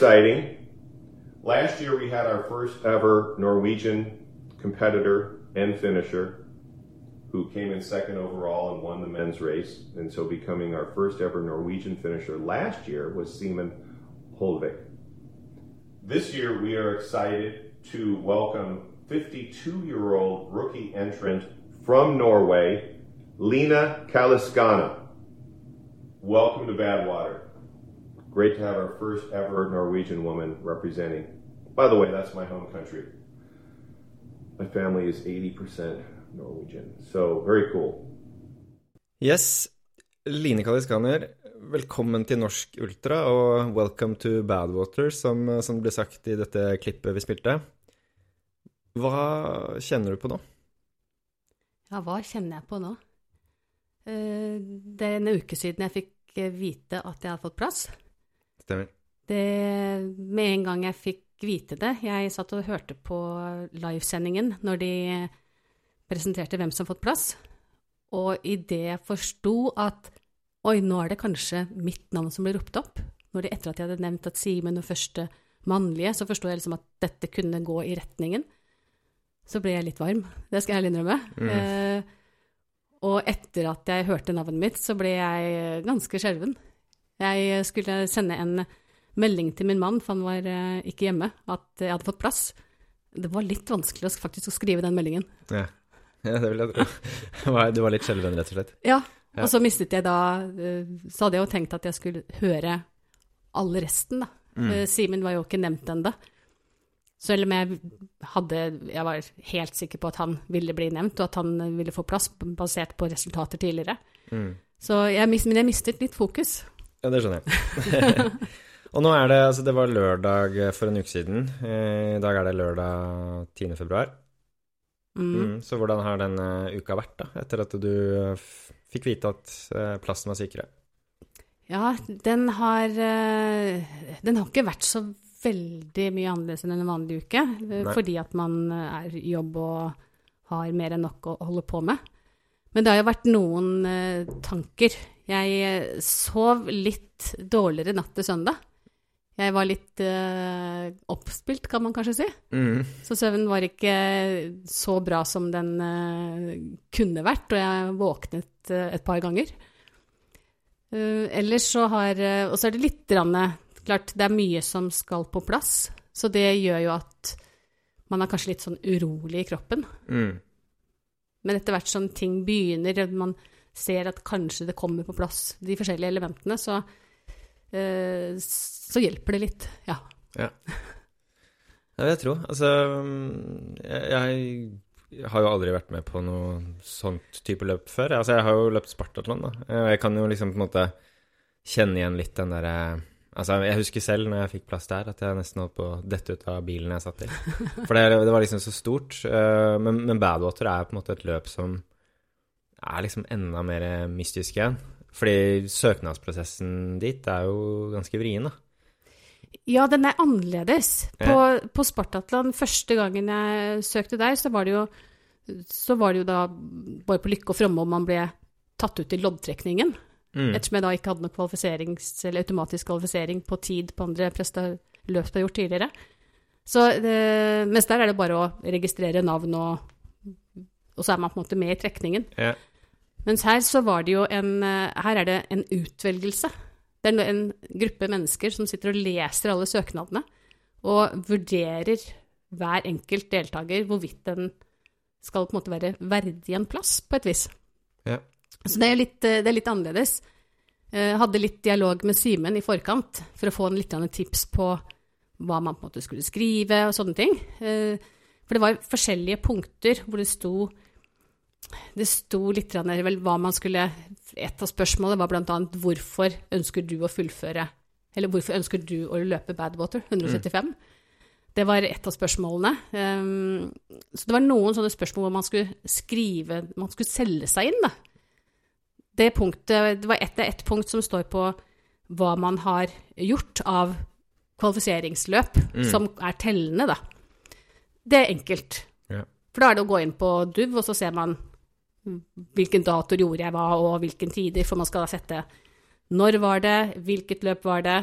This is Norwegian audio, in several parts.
exciting. Last year we had our first ever Norwegian competitor and finisher who came in second overall and won the men's race, and so becoming our first ever Norwegian finisher last year was Seaman Holvik. This year we are excited to welcome 52 year old rookie entrant from Norway, Lena Kaliskana. Welcome to Badwater. Great to have our first ever Norwegian woman representing. By the way, that's my home country. My family is 80% Norwegian, so very cool. Yes, Line Kaliskaner, velkommen til Norsk Ultra, og welcome to Badwater, som, som ble sagt i dette klippet vi spilte. Hva kjenner du på nå? Ja, hva kjenner jeg på nå? Eh, Det er en uke siden jeg fikk vite at jeg har fått plass. Stemmer. Det, med en gang jeg fikk vite det Jeg satt og hørte på livesendingen når de presenterte hvem som har fått plass. Og idet jeg forsto at oi, nå er det kanskje mitt navn som blir ropt opp, når de etter at jeg hadde nevnt at Simen var første mannlige, så forsto jeg liksom at dette kunne gå i retningen. Så ble jeg litt varm. Det skal jeg ærlig innrømme. Eh, og etter at jeg hørte navnet mitt, så ble jeg ganske skjelven. Jeg skulle sende en melding til min mann, for han var eh, ikke hjemme, at jeg hadde fått plass. Det var litt vanskelig faktisk å skrive den meldingen. Ja. ja, det vil jeg tro. Du var litt skjelven, rett og slett? Ja, og så mistet jeg da eh, Så hadde jeg jo tenkt at jeg skulle høre alle resten, da. Mm. Eh, Simen var jo ikke nevnt ennå. Selv om jeg hadde Jeg var helt sikker på at han ville bli nevnt, og at han ville få plass, basert på resultater tidligere. Mm. Så jeg, men jeg mistet litt fokus. Ja, det skjønner jeg. og nå er det Altså, det var lørdag for en uke siden. Eh, I dag er det lørdag 10. februar. Mm. Mm. Så hvordan har denne uka vært, da? Etter at du eh, fikk vite at eh, plassen var sikre? Ja, den har eh, Den har ikke vært så veldig mye annerledes enn en vanlig uke, eh, Nei. fordi at man er i jobb og har mer enn nok å holde på med. Men det har jo vært noen eh, tanker. Jeg eh, sov litt dårligere natt til søndag. Jeg var litt uh, oppspilt, kan man kanskje si. Mm. Så søvnen var ikke så bra som den uh, kunne vært, og jeg våknet uh, et par ganger. Ellers så har Og så er det litt grann, eh, Klart, det er mye som skal på plass, så det gjør jo at man er kanskje litt sånn urolig i kroppen. Mm. Men etter hvert som ting begynner, man ser at kanskje det kommer på plass, de forskjellige elementene, så, eh, så hjelper det litt. Ja. Det vil jeg tro. Altså, jeg, jeg har jo aldri vært med på noe sånt type løp før. Altså, jeg har jo løpt Spartatlon, da. Og jeg kan jo liksom på en måte kjenne igjen litt den derre Altså, jeg husker selv når jeg fikk plass der, at jeg nesten holdt på å dette ut av bilen jeg satt i. For det, det var liksom så stort. Eh, Men, men Badwater er på en måte et løp som er liksom enda mer mystisk igjen. Fordi søknadsprosessen dit er jo ganske vrien, da. Ja, den er annerledes. På, på Spartatland, første gangen jeg søkte der, så var det jo, så var det jo da bare på lykke og fromme om man ble tatt ut i loddtrekningen. Mm. Ettersom jeg da ikke hadde noe kvalifiserings- eller automatisk kvalifisering på tid på andre løp jeg har gjort tidligere. Så, det, mens der er det bare å registrere navn, og, og så er man på en måte med i trekningen. Ja. Mens her så var det jo en eh, Her er det en utvelgelse. Det er en gruppe mennesker som sitter og leser alle søknadene, og vurderer hver enkelt deltaker hvorvidt den skal på en måte være verdig en plass, på et vis. Ja. Så det er jo litt, eh, det er litt annerledes. Jeg hadde litt dialog med Simen i forkant for å få en litt tips på hva man på en måte skulle skrive og sånne ting. Eh, for det var forskjellige punkter hvor det sto det sto litt der vel, hva man skulle Et av spørsmålene var annet hvorfor ønsker du å fullføre Eller hvorfor ønsker du å løpe Badwater 175? Det var et av spørsmålene. Um, så det var noen sånne spørsmål hvor man skulle skrive Man skulle selge seg inn, da. Det punktet Det var ett et punkt som står på hva man har gjort av kvalifiseringsløp Mm. som er tellende, da. Det er enkelt. Ja. For da er det å gå inn på DUV, og så ser man hvilken dato gjorde jeg hva, og hvilken tider, for man skal da sette når var det, hvilket løp var det,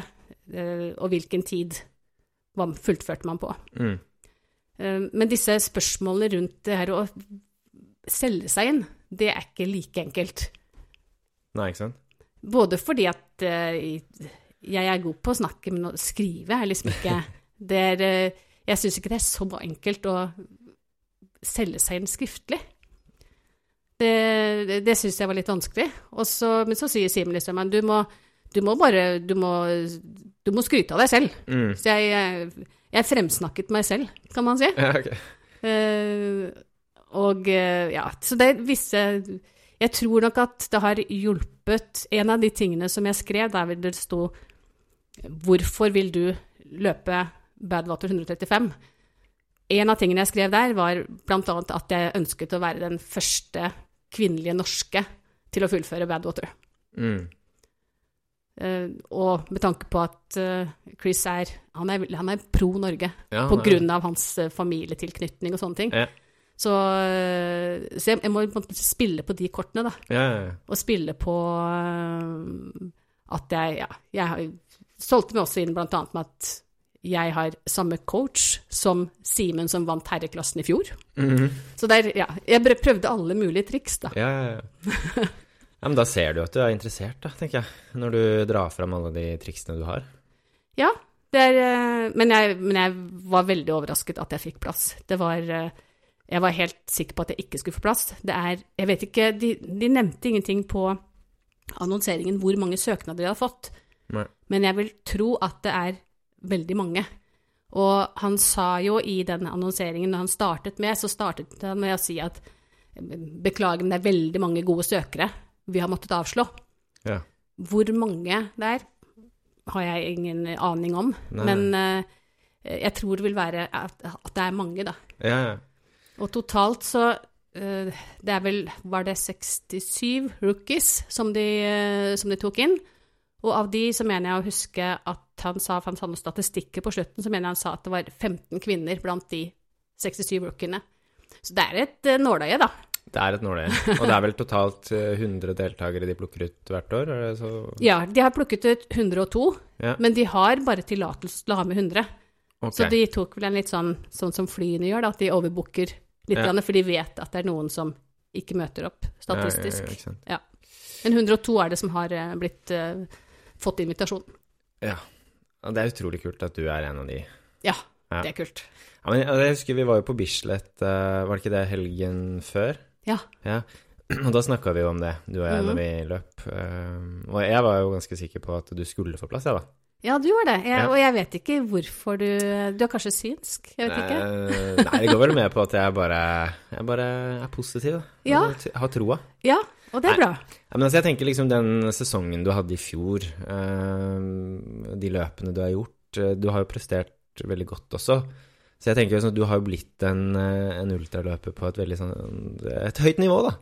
eh, og hvilken tid fullførte man på. Mm. Eh, Men disse spørsmålene rundt det her å selge seg inn, det er ikke like enkelt. Nei, ikke sant? Både fordi at eh, jeg er god på å snakke, men å skrive er liksom ikke det er, Jeg syns ikke det er så enkelt å selge seg inn skriftlig. Det, det, det syns jeg var litt vanskelig. Og så, men så sier Simen liksom at du må, du må bare du må, du må skryte av deg selv. Mm. Så jeg, jeg, jeg fremsnakket meg selv, kan man si. Ja, okay. uh, og eh, ja, så det visse Jeg tror nok at det har hjulpet En av de tingene som jeg skrev, der vil det sto 'Hvorfor vil du løpe Badwater 135?' En av tingene jeg skrev der, var annet at jeg ønsket å være den første kvinnelige norske til å fullføre Badwater. Mm. Uh, og med tanke på at uh, Chris er Han er, han er pro Norge Ja, på grunn av hans uh, familietilknytning og sånne ting. Ja. Så, så jeg, jeg må spille på de kortene, da. Ja, ja, ja. Og spille på at jeg Ja, jeg solgte meg også inn blant annet med at jeg har samme coach som Simen som vant herreklassen i fjor. Mhm. Så der, ja, jeg prøvde alle mulige triks, da. Ja, ja, ja. ja, men da ser du at du er interessert, da, tenker jeg. Når du drar fram alle de triksene du har. Ja, er, eh, men, jeg, men jeg var veldig overrasket at jeg fikk plass. Det var eh, Jeg var helt sikker på at jeg ikke skulle få plass. Det er Jeg vet ikke De, de nevnte ingenting på annonseringen hvor mange søknader de hadde fått, Nei. men jeg vil tro at det er veldig mange. Og han sa jo i den annonseringen han startet med, så startet han med å si at beklager, men det er veldig mange gode søkere vi har måttet avslå. Ja. Hvor mange det er, har jeg ingen aning om. Nei. Men uh, jeg tror det vil være at, at det er mange, da. Ja, ja. Og totalt så uh, Det er vel Var det 67 rookies som de, uh, som de tok inn? Og av de så mener jeg å huske at han sa, for han sa noen statistikker på slutten, så mener jeg han sa at det var 15 kvinner blant de 67 rookiene. Så det er et uh, nåløye, da. Det er et nåløye. Og det er vel totalt eh, 100 deltakere de plukker ut hvert år? Så Ja, de har plukket ut 102, Ja. men de har bare tillatelse til å ha med 100. Okay. Så de tok vel en litt sånn, sånn som flyene gjør, da, at de overbooker litt, Ja. for de vet at det er noen som ikke møter opp statistisk. Ja. Men 102 er det som har eh, blitt eh, fått invitasjon. Ja. Og det er utrolig kult at du er en av de. Ja, Ja. det er kult. Ja, men jeg husker vi var jo på Bislett, eh, var det ikke det helgen før? Ja. Ja. Og da snakka vi jo om det, du og jeg, Mhm. da vi løp. Eh, og jeg var jo ganske sikker på at du skulle få plass, jeg, da. Ja, du var det. Jeg, Ja. Og jeg vet ikke hvorfor du Du er kanskje synsk? Jeg vet ikke. Nei, det går vel med på at jeg bare, jeg bare er positiv. Ja. Har troa. Ja, og det er bra. Men altså, jeg tenker liksom den sesongen du hadde i fjor, eh, de løpene du har gjort eh, Du har jo prestert veldig godt også. Så jeg tenker jo sånn at du har jo blitt en, eh, en ultraløper på et veldig sånn Et høyt nivå, da.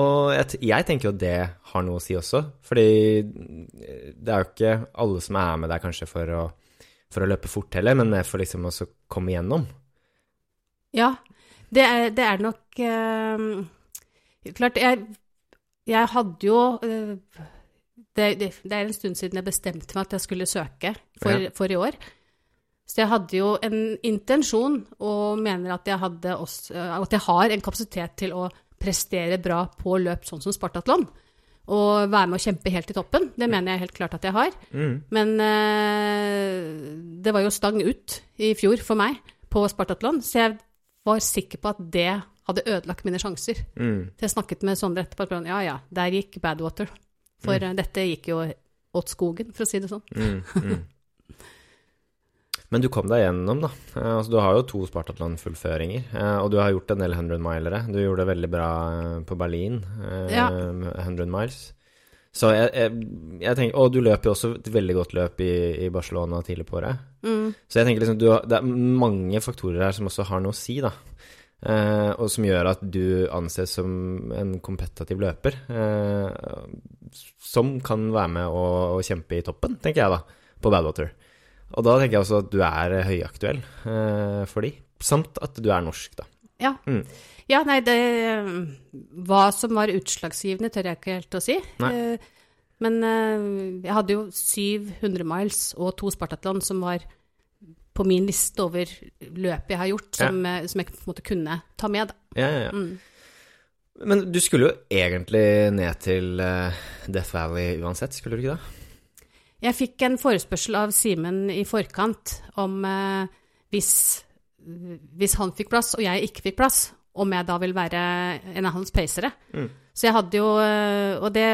Og jeg, jeg tenker jo det har noe å si også, fordi det er jo ikke alle som er med der kanskje for å, for å løpe fort heller, men mer for liksom å komme igjennom. Ja, det er, det er nok øh, Klart, jeg, jeg hadde jo eh, det, det, det er en stund siden jeg bestemte meg at jeg skulle søke for, Ja. for i år. Så jeg hadde jo en intensjon, og mener at jeg, også, at jeg har en kapasitet til å prestere bra på løp sånn som Spartatlon. Og være med å kjempe helt i toppen. Det mener jeg helt klart at jeg har. Mm. Men eh, det var jo stang ut i fjor for meg på Spartatlon, så jeg var sikker på at det hadde ødelagt mine sjanser. Mm. Så jeg snakket med Sondre etterpå, og ja ja, der gikk Badwater. For mm. dette gikk jo åt skogen, for å si det sånn. Mm, mm. Men du kom deg gjennom, da. Eh, altså, du har jo to Spartatland-fullføringer, eh, og du har gjort en del 100-milere. Du gjorde det veldig bra eh, på Berlin, eh, Ja. 100 miles. Så jeg, jeg, jeg tenker, Og du løp jo også et veldig godt løp i, i Barcelona tidlig på året. Mm. Så jeg tenker liksom, du har, det er mange faktorer her som også har noe å si, da. Eh, og som gjør at du anses som en kompetativ løper. Eh, som kan være med å, å kjempe i toppen, tenker jeg da, på Badwater. Og da tenker jeg også at du er høyaktuell eh, for de. Samt at du er norsk, da. Ja. Mm. ja, nei, det Hva som var utslagsgivende, tør jeg ikke helt å si. Nei. Men jeg hadde jo 700 miles og to Spartatlon som var på min liste over løp jeg har gjort, som, ja. som jeg på en måte kunne ta med. Da. Ja, ja, ja. Mm. Men du skulle jo egentlig ned til eh, Death Valley uansett, skulle du ikke det? Jeg fikk en forespørsel av Simen i forkant om eh, hvis, hvis han fikk plass og jeg ikke fikk plass, om jeg da vil være en av hans pacere. Mm. Så jeg hadde jo eh, Og det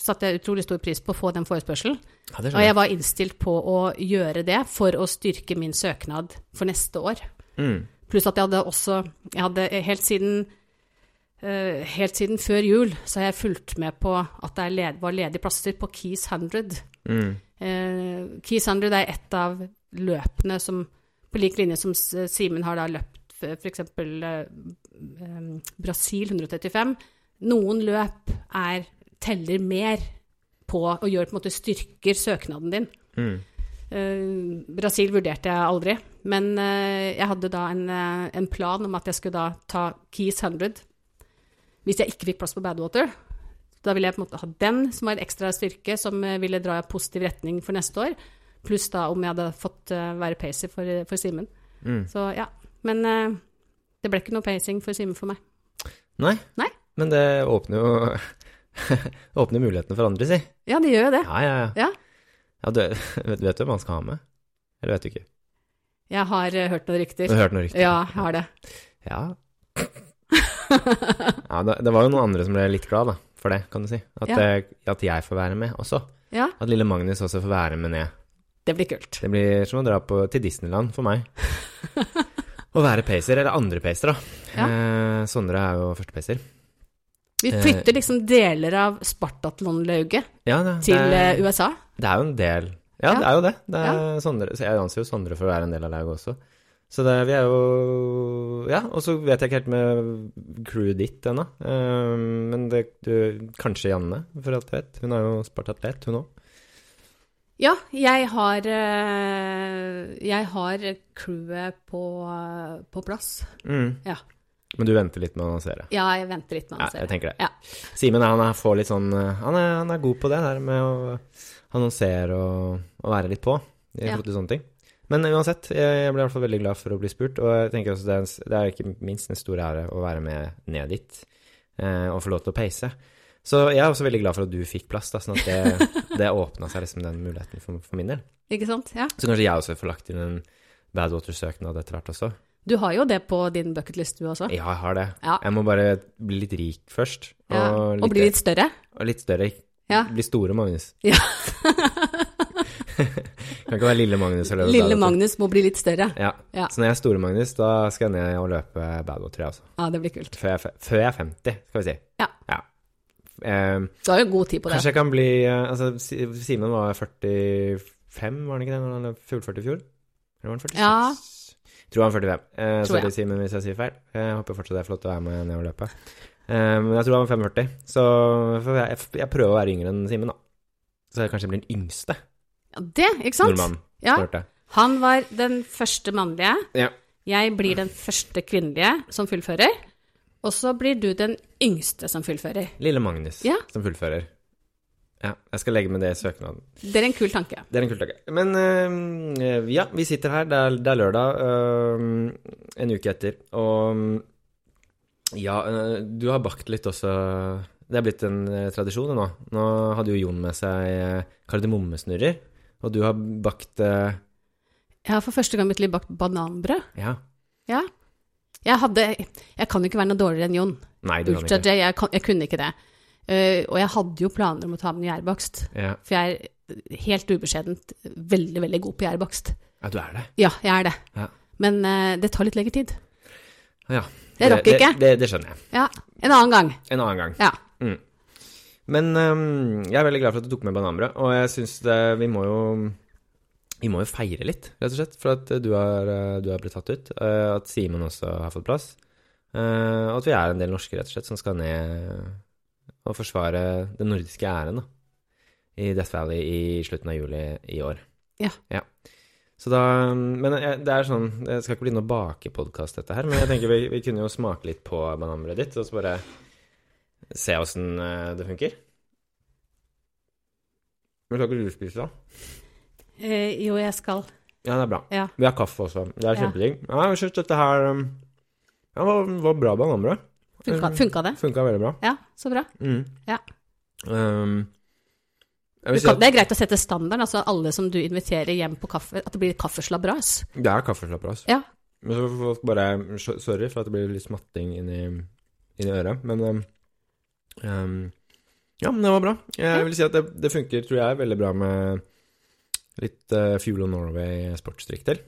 satte jeg utrolig stor pris på å få den forespørselen. Ja, det Og jeg var innstilt på å gjøre det for å styrke min søknad for neste år. Mm. Pluss at jeg hadde også Jeg hadde helt siden eh, Helt siden før jul så har jeg fulgt med på at det led, var ledige plasser på Keys 100. Mm. Eh, Keys 100 er et av løpene som på lik linje som Simen har da løpt f.eks. Uh, Brasil 135. Noen løp er, teller mer på og gjør på en måte styrker søknaden din. Mm. Uh, Brasil vurderte jeg aldri, men uh, jeg hadde da en, uh, en plan om at jeg skulle da ta Keys 100 hvis jeg ikke fikk plass på Badwater. Da ville jeg på en måte ha den som var en ekstra styrke, som ville dra i positiv retning for neste år. Pluss da om jeg hadde fått være pacer for, for Simen. Mm. Så ja. Men det ble ikke noe pacing for Simen for meg. Nei. Nei. Men det åpner jo Åpner mulighetene for andre, si. Ja, det gjør jo det. Ja, ja, ja. Ja. ja du, vet, vet du hvem man skal ha med? Eller vet du ikke? Jeg har uh, hørt noen Du har hørt noe rykter? Ja, jeg har det. Ja. ja det, det var jo noen andre som ble litt glad, da, for det, kan du si. At, eh, at jeg får være med også. Ja, At lille Magnus også får være med ned. det blir kult. Det blir som å dra på, til Disneyland for meg. Å være pacer, eller andre pacer, da. Ja. Eh, Sondre er jo første pacer. Vi Eh, flytter liksom deler av Spartatlon-lauget Ja, til det, eh, er, USA. det er jo en del Ja, det er jo det. det er Sondre, så jeg anser jo Sondre for å være en del av lauget også. Så det, vi er jo Ja, og så vet jeg ikke helt med crewet ditt ennå. Um, men det, du, kanskje Janne, for alt jeg vet. Hun er jo spartatlet, hun òg. Ja, jeg har eh, Jeg har crewet på, på plass. Mm. Ja. Men du venter litt med å annonsere? Ja, jeg venter litt med å å Ja, jeg tenker det. Ja. Simen han sånn han er, han er god på det der med å annonsere og, og være litt på i forhold til sånne ting. Men uansett, jeg, jeg ble i hvert fall veldig glad for å bli spurt, og jeg tenker også det er, en, det er ikke minst en stor ære å være med ned dit eh, og få lov til å peise. Så jeg er også veldig glad for at du fikk plass, da, sånn at det, det åpna seg liksom den muligheten for, for min del. Ikke sant? Ja. Så kanskje jeg også får lagt inn en Badwater-søknad etter hvert også. Du har jo det på din bucketlist, du også. Ja, jeg har det. Ja. Jeg må bare bli litt rik først. Ja. Og bli litt større. og litt større. Ja. Bli store Magnus. Ja. kan ikke være lille Magnus. og løpe Lille Badwater. Magnus må bli litt større. Ja. Ja. Så når jeg er store Magnus, da skal jeg ned og løpe Badwater, jeg også. Ja, det blir kult. Før jeg, før jeg er 50, skal vi si. Ja. Ja. Eh, Du har jo god tid på det. kanskje jeg kan bli eh, Altså, Si- Simen var 45, var han ikke det, når han fullførte i fjor? Eller var han 46? Ja. Jeg Tror han var 45. Eh, Tror sorry. Simen, hvis jeg sier feil. Jeg håper fortsatt det er flott å være med ned og løpe. Eh, men jeg tror han var 45. Så jeg, jeg prøver å være yngre enn Simen, da. Så jeg kanskje blir den yngste Ja, det, ikke sant? nordmannen. Ja. Han var den første mannlige. Ja. Jeg blir den første kvinnelige som fullfører. Og så blir du den yngste som fullfører. Lille Magnus Ja. som fullfører. Ja, jeg skal legge med det i søknaden. Det er en kul tanke. Det er en kul tanke. Men øh, ja, vi sitter her, det er, det er lørdag, øh, en uke etter, og ja, øh, du har bakt litt også. Det er blitt en tradisjon nå. Nå hadde jo Jon med seg kardemommesnurrer, og du har bakt øh, Jeg har for første gang i mitt liv bakt bananbrød. Ja. Ja. Jeg hadde Jeg kan jo ikke være noe dårligere enn Jon. Nei, du kan ikke. J, jeg, kan, jeg kunne ikke det. Uh, og jeg hadde jo planer om å ta med gjærbakst. Ja. For jeg er helt ubeskjedent veldig, veldig god på gjærbakst. ja, du er det. Ja, jeg er det. Ja. Men uh, det tar litt lengre tid. Ja. Jeg rakk ikke. Det, det, det skjønner jeg. Ja, En annen gang. En annen gang. Ja. Mm. Men um, jeg er veldig glad for at du tok med bananbrød, og jeg syns Vi må jo vi må jo feire litt, rett og slett, for at du har, øh, du har blitt tatt ut. øh, At Simen også har fått plass. øh, Og at vi er en del norske, rett og slett, som skal ned og forsvare den nordiske æren da, i Death Valley i slutten av juli i år. Ja. Så da Men det er sånn Det skal ikke bli noe bakepodkast, dette her, men jeg tenker vi, vi kunne jo smake litt på bananbrødet ditt, og så bare se åssen det funker. Men skal ikke du spise, da? Eh, jo, jeg skal. Ja, det er bra. Ja. Vi har kaffe også. Det er Ja. kjempedigg. Ja, jeg syns dette her um, ja, var, var bra bananbrød. Funka, funka det? Funka veldig bra. Ja, så bra. Mm. Ja. Um, kan, at det er greit å sette standarden, altså alle som du inviterer hjem på kaffe, at det blir kaffeslabras. det er kaffeslabras. Ja. Men så får folk bare Sorry for at det blir litt smatting inni, inni øret, men um, um, Ja, men det var bra. Jeg vil si at det, det funker, tror jeg, veldig bra med litt uh, Fuel of Norway sportsdrikk til.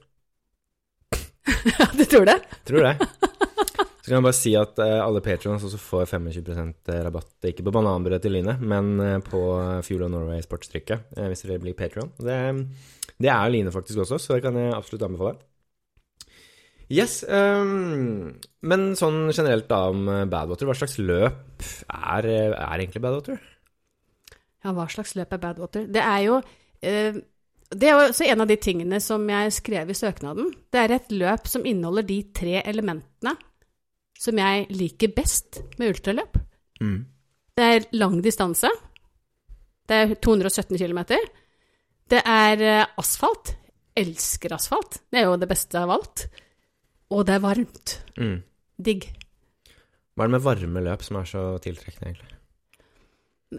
Ja, du tror det? Tror det. Så kan jeg bare si at uh, alle patrons også får 25% rabatt, ikke på bananbrød til Line, men uh, på Fuel of Norway sportsdrikke, uh, hvis dere blir patron. Det, det er Line faktisk også, så det kan jeg absolutt anbefale. Yes, um, men sånn generelt da om eh, Badwater, hva slags løp er, eh, er egentlig Badwater? Ja, hva slags løp er Badwater? Det er jo eh, Det er også en av de tingene som jeg skrev i søknaden. Det er et løp som inneholder de tre elementene som jeg liker best med ultraløp. Mm. Det er lang distanse. Det er 217 km. Det er asfalt. asfalt. Elsker asfalt. Det er jo det beste av alt. Og det er varmt. Mm. Digg. Hva er det med varme løp som er så tiltrekkende, egentlig?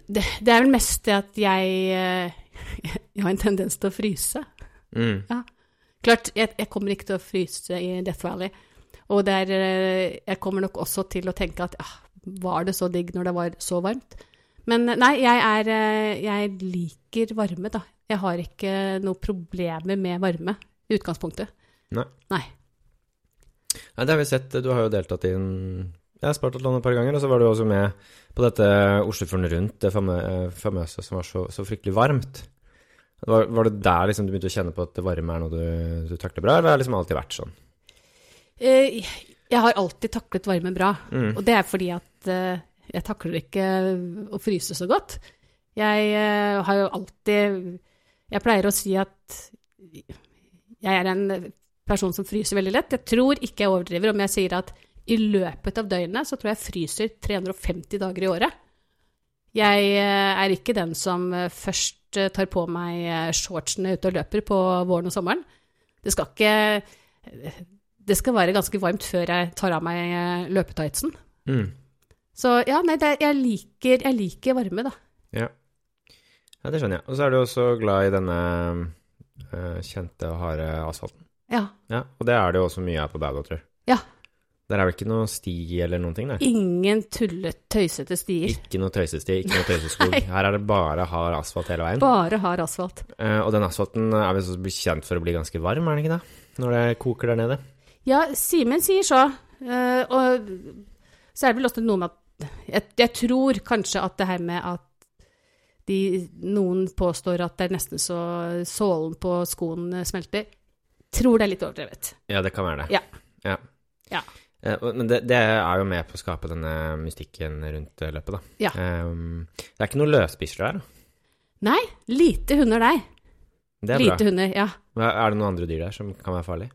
Det, det er vel mest det at jeg, eh, jeg har en tendens til å fryse. Mm. Klart, jeg, jeg kommer ikke til å fryse i Death Valley. Og det er, eh, jeg kommer nok også til å tenke at ah, var det så digg når det var så varmt? Men nei, jeg er eh, Jeg liker varme, da. Jeg har ikke noe problemer med varme i utgangspunktet. Nei. Nei. Nei, det har vi sett. Du har jo deltatt i en ja, spart et par ganger, og så var du også med på dette Oslofjorden Rundt, det famøse som var så, så fryktelig varmt. Var, var det der liksom du begynte å kjenne på at det varme er noe du, du takler bra, eller har det liksom alltid vært sånn? Eh, Jeg har alltid taklet varme bra. Mm. Og det er fordi at eh, jeg takler ikke å fryse så godt. Jeg eh, har jo alltid Jeg pleier å si at jeg er en person som fryser veldig lett. Jeg tror ikke jeg overdriver om jeg sier at i løpet av døgnet så tror jeg fryser 350 dager i året. Jeg eh, er ikke den som eh, først eh, tar på meg shortsene ute og løper på våren og sommeren. Det skal ikke Det skal være ganske varmt før jeg tar av meg løpetightsen. Mm. Så ja, nei, det, jeg, liker, jeg liker varme, da. Ja. ja, det skjønner jeg. Og så er du også glad i denne uh, kjente og harde asfalten. Ja. Ja, og det er det jo også mye av på jeg. Ja. Der er vel ikke noe sti eller noen ting der? Ingen tullet, tøysete stier. Ikke noe tøysesti, ikke noe tøyseskog. Her er det bare hard asfalt hele veien. Bare hard asfalt. Eh, og den asfalten er vel så kjent for å bli ganske varm, er den ikke det? Når det koker der nede. Ja, Simen sier så. eh, og så er det vel også noe med at jeg, jeg tror kanskje at det her med at de, noen påstår at det er nesten så sålen på skoen smelter, tror det er litt overdrevet. Ja, det kan være det. Ja. Ja. Ja. Eh, men det, det er jo med på å skape denne mystikken rundt eh, løpet, da. Ja. Um, det er ikke noen løsbikkjer der, da. Nei, lite hunder der. Det er Lite bra. hunder, ja. Er det noen andre dyr der som kan være farlige?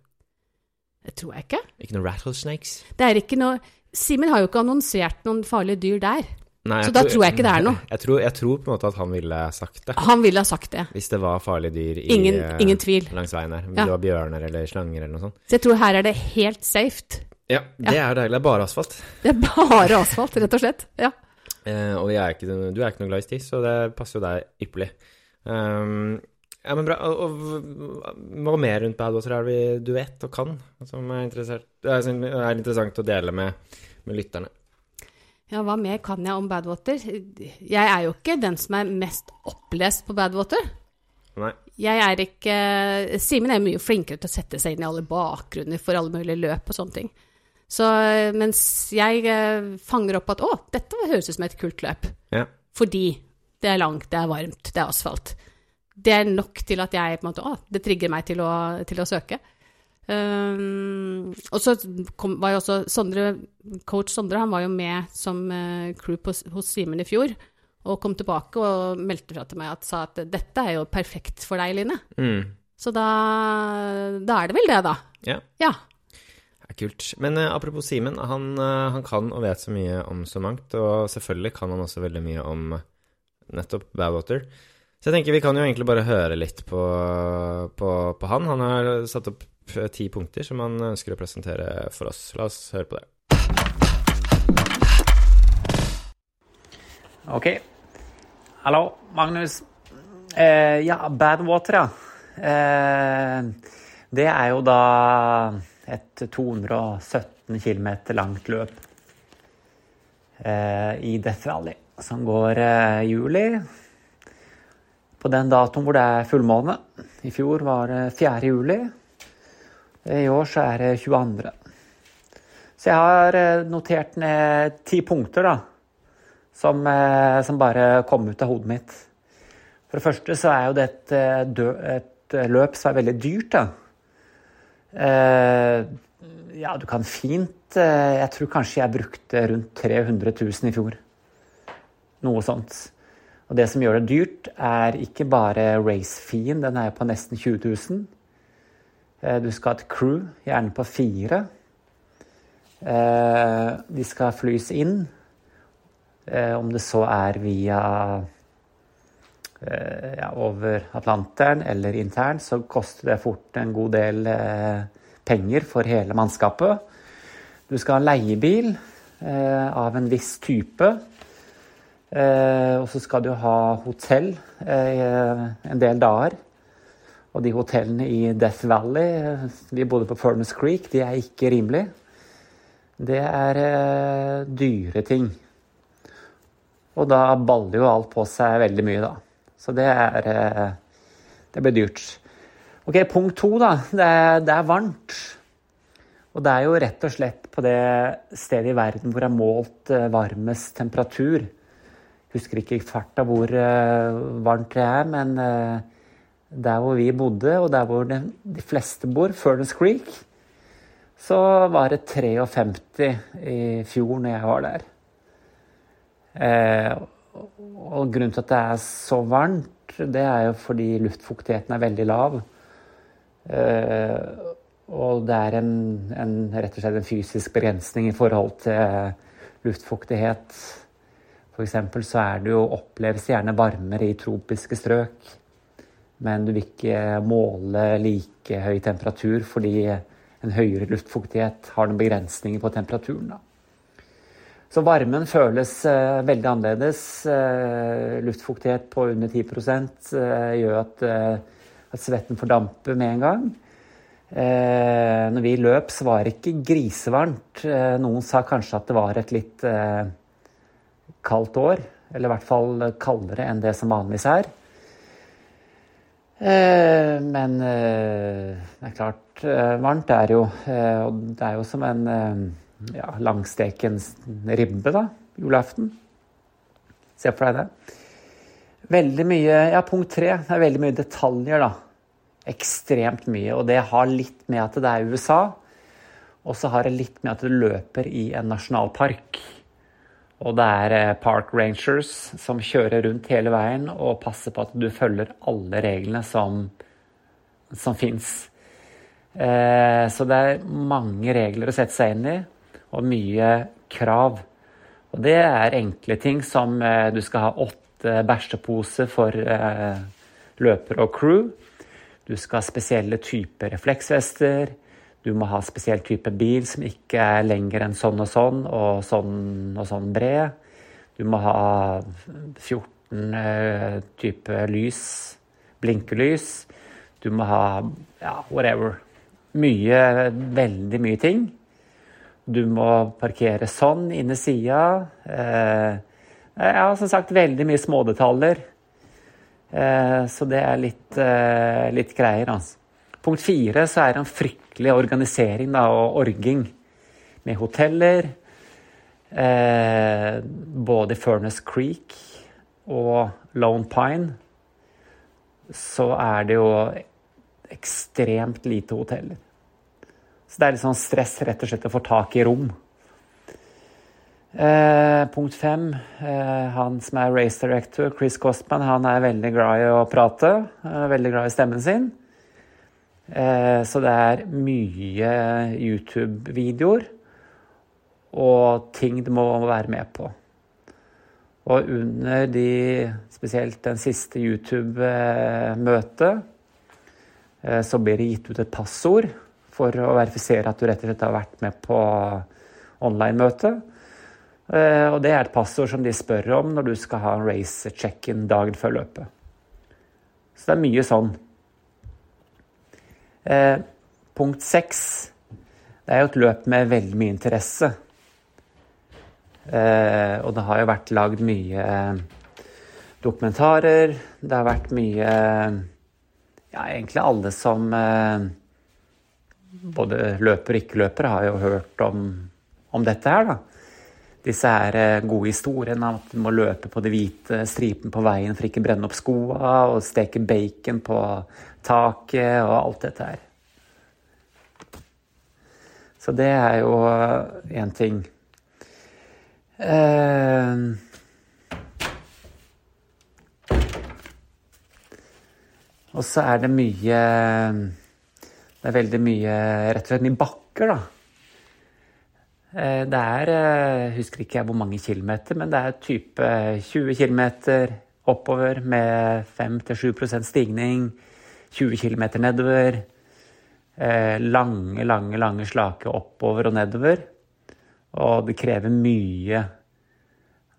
Det tror jeg ikke. Ikke noen rattlesnakes? Det er ikke noe Simen har jo ikke annonsert noen farlige dyr der. Nei, Så da tror jeg ikke det er noe. Jeg tror, jeg tror på en måte at han ville sagt det. Han ville ha sagt det. Hvis det var farlige dyr i, Ingen, ingen tvil. langs veien. Hvis Ja. det var bjørner eller slanger eller noe sånt. Så jeg tror her er det helt safe. Ja, det er deilig. Det er bare asfalt. Det er bare asfalt, rett og slett. Ja. Eh, og jeg er ikke, du er ikke noe glad i sti, så det passer jo deg ypperlig. Um, ja, men bra. Og, hva mer rundt Badwater er det du vet og kan, som er, er, er interessant å dele med, med lytterne? ja, hva mer kan jeg om Badwater? Jeg er jo ikke den som er mest opplest på Badwater. Nei. Jeg er ikke Simen er mye flinkere til å sette seg inn i alle bakgrunner for alle mulige løp og sånne ting. Så mens jeg eh, fanger opp at å, dette høres ut som et kult løp. Ja. Fordi det er langt, det er varmt, det er asfalt. Det er nok til at jeg på en måte, å, det trigger meg til å, til å søke. Um, og så kom, var jo også Sondre, coach Sondre han var jo med som eh, crew på, hos Simen i fjor. Og kom tilbake og meldte fra til meg at sa at dette er jo perfekt for deg, Line. Mm. Så da, da er det vel det, da. Ja. Ja. Kult. Men eh, apropos Simen, han, eh, han kan og vet så mye om så mangt, og selvfølgelig kan han også veldig mye om nettopp Badwater. Så jeg tenker vi kan jo egentlig bare høre litt på, på, på han. Han har satt opp ti punkter som han ønsker å presentere for oss. La oss høre på det. Ok. Hallo, Magnus. Eh, ja, Badwater, ja. Eh, det er jo da et 217 km langt løp eh, i Death Valley, som går eh, juli. På den datoen hvor det er fullmåne. I fjor var det 4. juli. I år så er det 22. Så jeg har eh, notert ned ti punkter, da. Som, som bare kom ut av hodet mitt. For det første så er jo det et, et løp som er veldig dyrt, da. Eh, ja, du kan fint Jeg tror kanskje jeg brukte rundt 300 000 i fjor. Noe sånt. Og det som gjør det dyrt, er ikke bare race-feen, den er på nesten 20 000. Du skal ha et crew, gjerne på fire. De skal flys inn. Om det så er via ja, over Atlanteren eller internt, så koster det fort en god del eh, penger for hele mannskapet. Du skal ha leiebil eh, av en viss type. Eh, og så skal du ha hotell en del dager. Og de hotellene i Death Valley Vi bodde på Furnace Creek. De er ikke rimelige. Det er dyre ting. Og da baller jo alt på seg veldig mye, da. Så det er Det blir dyrt. Ok, punkt to, da. Det er, det er, varmt. Og det er jo rett og slett på det stedet i verden hvor det er målt varmest temperatur. Husker ikke i farta hvor varmt det er, men der hvor vi bodde, og der hvor de, de fleste bor, Furnace Creek, så var det 53 i fjor når jeg var der. Eh, og grunnen til at det er så varmt, det er jo fordi luftfuktigheten er veldig lav. Eh, og det er en, en, rett og slett en fysisk begrensning i forhold til luftfuktighet. F.eks. så er det jo, oppleves gjerne varmere i tropiske strøk. Men du vil ikke måle like høy temperatur fordi en høyere luftfuktighet har noen begrensninger på temperaturen. da. Så varmen føles uh, veldig annerledes. Uh, luftfuktighet på under 10 uh, eh, gjør at, at, svetten fordamper med en gang. når vi løp, så var det ikke grisevarmt. noen sa kanskje at det var et litt kaldt år. Eller i hvert fall kaldere enn det som vanligvis er. men det er klart, varmt er jo Og det er jo som en ja, langstekens ribbe, da, julaften. Se for deg det. Veldig mye Ja, punkt tre. Det er veldig mye detaljer, da. Ekstremt mye. Og det har litt med at det er USA. Og så har det litt med at du løper i en nasjonalpark. Og det er eh, park rangers som kjører rundt hele veien og passer på at du følger alle reglene som, som fins. Eh, så det er mange regler å sette seg inn i og mye krav. Og det er enkle ting som eh, du skal ha åtte bæsjeposer for eh, løper og crew. Du skal ha spesielle typer refleksvester. Du må ha spesiell type bil som ikke er lengre enn sånn og sånn og sånn og sånn bred. Du må ha 14 eh, typer lys, blinkelys. Du må ha ja, whatever. Mye, veldig mye ting. Du må parkere sånn inne sida. Eh, ja, som sagt, veldig mye smådetaljer. Eh, så det er litt, eh, litt greier, altså. Punkt fire så er det en fryktelig organisering da, og orging med hoteller. Eh, både Furnace Creek og Lone Pine så er det jo ekstremt lite hoteller. Så det er litt sånn stress rett og slett å få tak i rom. Eh, punkt fem. Eh, han som er race director, Chris Costman, han er veldig glad i å prate. Er veldig glad i stemmen sin. Eh, så det er mye YouTube-videoer og ting du må være med på. Og under de, spesielt den siste YouTube-møtet, eh, så blir det gitt ut et passord for å verifisere at du rett og slett har vært med på online-møte. Eh, og det er et passord som de spør om når du skal ha en race check-in dagen før løpet. Så det er mye sånn. Eh, punkt seks. Det er jo et løp med veldig mye interesse. Eh, og det har jo vært lagd mye eh, dokumentarer. Det har vært mye Ja, egentlig alle som eh, både løper og ikke-løper har jo hørt om, om, dette her, da. Disse her eh, gode historiene om at du må løpe på de hvite stripene på veien for ikke brenne opp skoa, og steke bacon på taket og alt dette her. Så det er jo én ting. Uh, og så er det mye Det er veldig mye rett og slett mye bakker, da. Uh, det er jeg Husker ikke hvor mange kilometer, men det er type 20 km oppover med 5-7% stigning. 20 km nedover. Lange, lange, lange slake oppover og nedover. Og det krever mye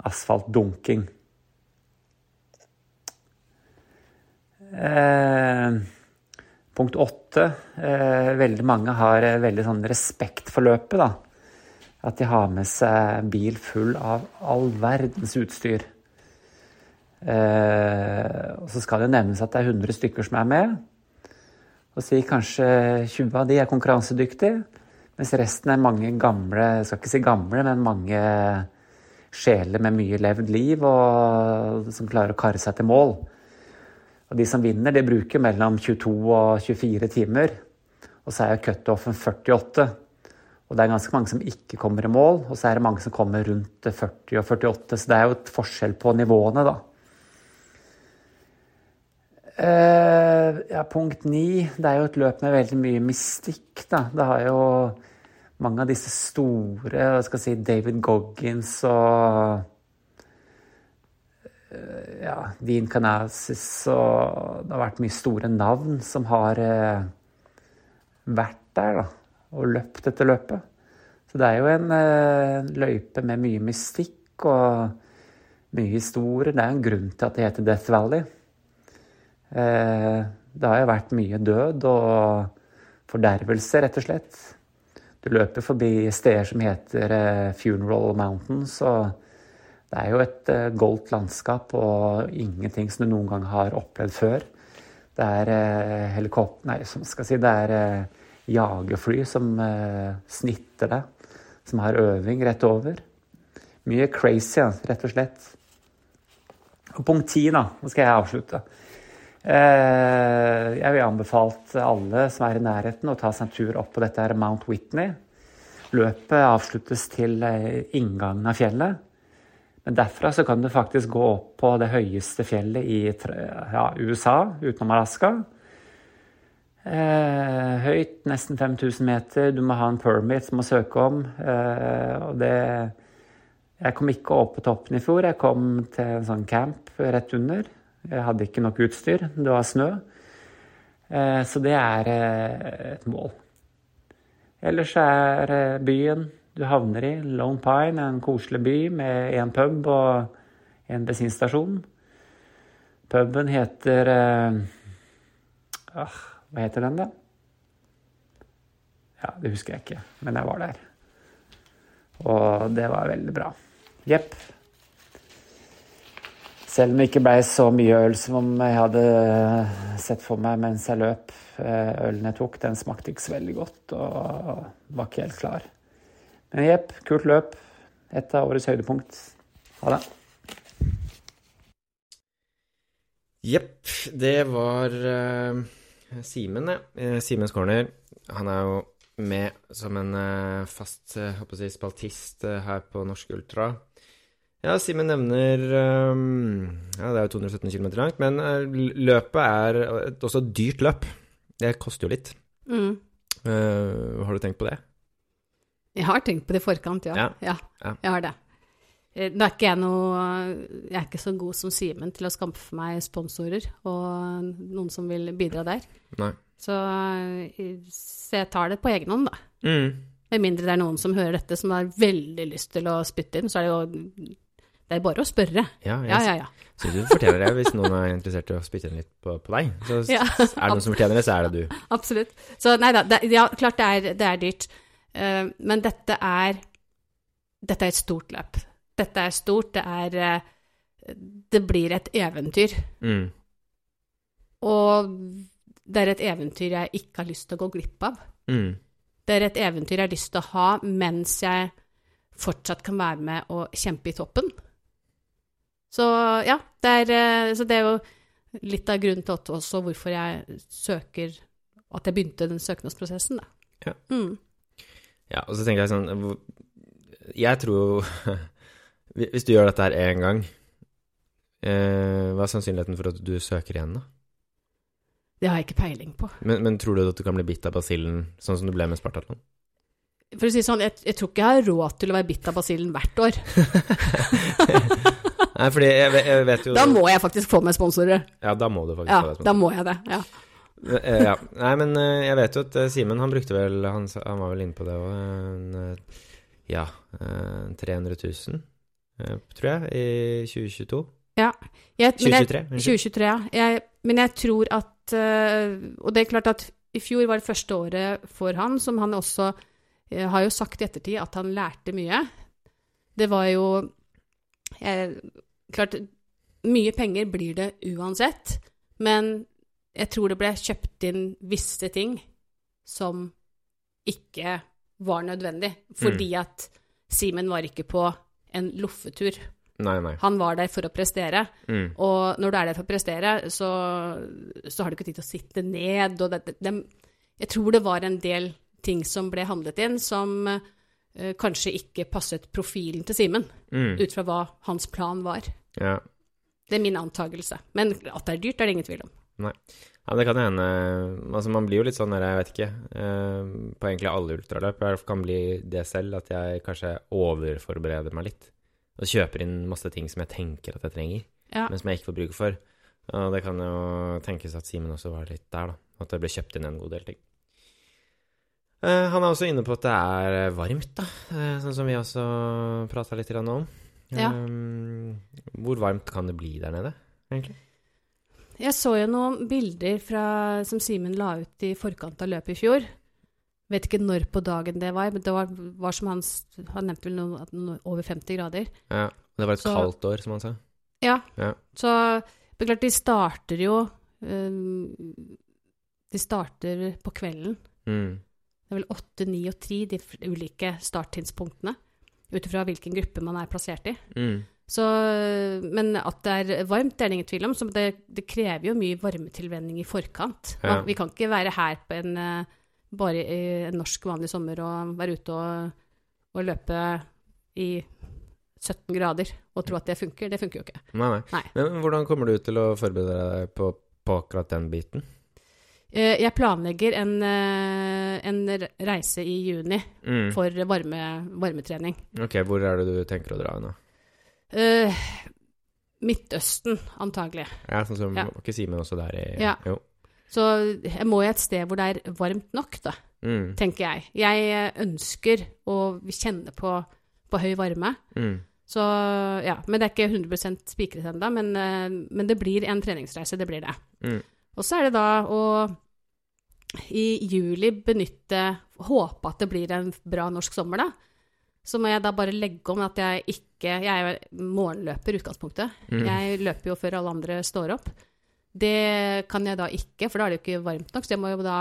asfaltdunking. Eh, punkt åtte. Eh, veldig mange har eh, veldig sånn respekt for løpet. da. At de har med seg bil full av all verdens utstyr. Eh, og så skal det nevnes at det er 100 stykker som er med. Og si kanskje 20 av de er konkurransedyktige. Mens resten er mange gamle, jeg skal ikke si gamle, men mange sjeler med mye levd liv og som klarer å karre seg til mål. Og de som vinner, de bruker mellom 22 og 24 timer. Og så er cutoffen 48. Og det er ganske mange som ikke kommer i mål, og så er det mange som kommer rundt 40 og 48. Så det er jo et forskjell på nivåene, da. Uh, ja, punkt ni. Det er jo et løp med veldig mye mystikk, da. Det har jo mange av disse store hva skal jeg si, David Goggins og ja, Dean Canasis og Det har vært mye store navn som har eh, vært der da, og løpt dette løpet. Så det er jo en eh, løype med mye mystikk og mye historie. Det er en grunn til at det heter Death Valley. det har jo vært mye død og fordervelse, rett og slett. Du løper forbi steder som heter eh, Funeral Mountains, og det er jo et eh, goldt landskap og ingenting som du noen gang har opplevd før. Det er eh, helikopter Nei, som skal si, det er jagerfly som snitter deg, som har øving rett over. Mye crazy, rett og slett. Og punkt ti, da. Nå skal jeg avslutte. Eh, jeg vil anbefale alle som er i nærheten, å ta seg en tur opp på dette her Mount Whitney. Løpet avsluttes til eh, inngangen av fjellet. Men derfra så kan du faktisk gå opp på det høyeste fjellet i ja, USA, utenom Alaska. Eh, høyt, nesten 5000 meter. Du må ha en permit som må søke om. Eh, og det Jeg kom ikke opp på toppen i fjor. Jeg kom til en sånn camp rett under. Jeg hadde ikke nok utstyr. Det var snø. Eh, så det er eh, et mål. Ellers er byen du havner i, Lone Pine, en koselig by med én pub og en bensinstasjon. Puben heter uh, Hva heter den, da? Ja, det husker jeg ikke, men jeg var der. Og det var veldig bra. Jepp. Selv om det ikke ble så mye øl som jeg hadde sett for meg mens jeg løp. Eh, ølen jeg tok, den smakte ikke så veldig godt og var ikke helt klar. Men jepp, kult løp. Et av årets høydepunkt. Ha det. Jepp. Det var uh, Simen, det. Uh, Simens Corner. Han er jo med som en uh, fast uh, si, spaltist her på Norsk Ultra. Ja, Simen nevner um, Ja, det er jo 217 km langt, men uh, løpet er et også dyrt løp. Det koster jo litt. Mm. Uh, har du tenkt på det? Jeg har tenkt på det i forkant, ja. Ja. ja. Jeg har det. eh, Nå er ikke jeg noe Jeg er ikke så god som Simen til å skaffe meg sponsorer og noen som vil bidra der. Nei. Så, eh, så jeg tar det på egen hånd, da. Mm. Med mindre det er noen som hører dette som har veldig lyst til å spytte inn, så er det jo Det er bare å spørre. Ja, jeg Ja, ja, ja. synes du fortjener det hvis noen er interessert i å spytte inn litt på, på deg. Så Ja, er det noen som fortjener det, så er det du. Absolutt. Så nei da, det, ja, klart det er, det er dyrt. Eh, men dette er Dette er et stort løp. Dette er stort, det er eh, Det blir et eventyr. Mm. Og det er et eventyr jeg ikke har lyst til å gå glipp av. Mm. Det er et eventyr jeg har lyst til å ha mens jeg fortsatt kan være med og kjempe i toppen. Så ja, det er, eh, så det er jo litt av grunnen til også hvorfor jeg søker At jeg begynte den søknadsprosessen, da. Ja. Mm. Ja, og så tenker jeg sånn Jeg tror Hvis du gjør dette her én gang, eh, hva er sannsynligheten for at du søker igjen, da? Det har jeg ikke peiling på. Men, men tror du at du kan bli bitt av basillen, sånn som du ble med Spartatlon? For å si sånn, jeg, jeg tror ikke jeg har råd til å være bitt av basillen hvert år. Nei, fordi jeg, jeg vet jo Da må jeg faktisk få meg sponsorer. Ja, da må du faktisk Ja, få deg sponsorer. da må jeg det. Ja. Eh, ja. Nei, men eh, jeg vet jo at eh, Simen, han brukte vel Han, han var vel inne på det òg. Ja, eh, 300 000, eh, tror jeg, i 2022. Jeg, men jeg, 2023. unnskyld. 2023, ja. Jeg, men jeg tror at Og det er klart at i fjor var det første året for han, som han også har jo sagt i ettertid at han lærte mye. Det var jo Klart, mye penger blir det uansett, men jeg tror det ble kjøpt inn visse ting som ikke var nødvendig, fordi at Simen var ikke på en loffetur. Nei, nei. Han var der for å prestere. Mm. Og når du er der for å prestere, så, så har du ikke tid til å sitte ned. Og det, det, jeg tror det var en del ting som ble handlet inn, som uh, kanskje ikke passet profilen til Simen, Mm. ut fra hva hans plan var. Ja. Det er min antagelse. Men at det er dyrt, er det ingen tvil om. Ja, det kan hende Altså, man blir jo litt sånn der, jeg vet ikke eh, På egentlig alle ultraløp. Jeg kan bli det selv, at jeg kanskje overforbereder meg litt. Og kjøper inn masse ting som jeg tenker at jeg trenger, Ja. men som jeg ikke får bruk for. Og det kan jo tenkes at Simen også var litt der, da. At det ble kjøpt inn en god del ting. Eh, han er også inne på at det er varmt, da. eh, sånn som vi også prata litt om. Ja. Eh, hvor varmt kan det bli der nede, egentlig? Jeg så jo noen bilder fra, som Simen la ut i forkant av løpet i fjor. Vet ikke når på dagen det var, men det var, var som han, han nevnte vel noe, noe over 50 grader. Ja, det var et Så- kaldt år, som han sa. Ja. Ja. Så det er klart, de starter jo um, De starter på kvelden. Mm. Det er vel åtte, ni og ti, de ulike starttidspunktene. Ut ifra hvilken gruppe man er plassert i. Mm. Så, men at det er varmt, det er det ingen tvil om. Så det, det krever jo mye varmetilvenning i forkant. Ja. Vi kan ikke være her på en, eh, bare en norsk vanlig sommer og være ute og, og løpe i 17 grader og tro at det funker. Det funker jo ikke. Nei, nei. Nei. Men hvordan kommer du til å forberede deg på, på akkurat den biten? Eh, Jeg planlegger en, eh, en reise i juni Mm. for varme, varmetrening. Ok, hvor er det du tenker å dra nå? Eh, Midtøsten, antagelig. Ja, sånn som Ja. Ikke Simen også der i Ja. Jo. Så jeg må jo et sted hvor det er varmt nok, da, Mm. tenker jeg. Jeg ønsker å kjenne på, på høy varme. Mm. Så ja, Men det er ikke 100 spikret ennå. Men, eh, men det blir en treningsreise, det blir det. Mm. Og så er det da å i juli benytte Håpe at det blir en bra norsk sommer, da. Så må jeg da bare legge om at jeg ikke Jeg er morgenløper i utgangspunktet. Mm. Jeg løper jo før alle andre står opp. Det kan jeg da ikke, for da er det jo ikke varmt nok. Så jeg må jo da,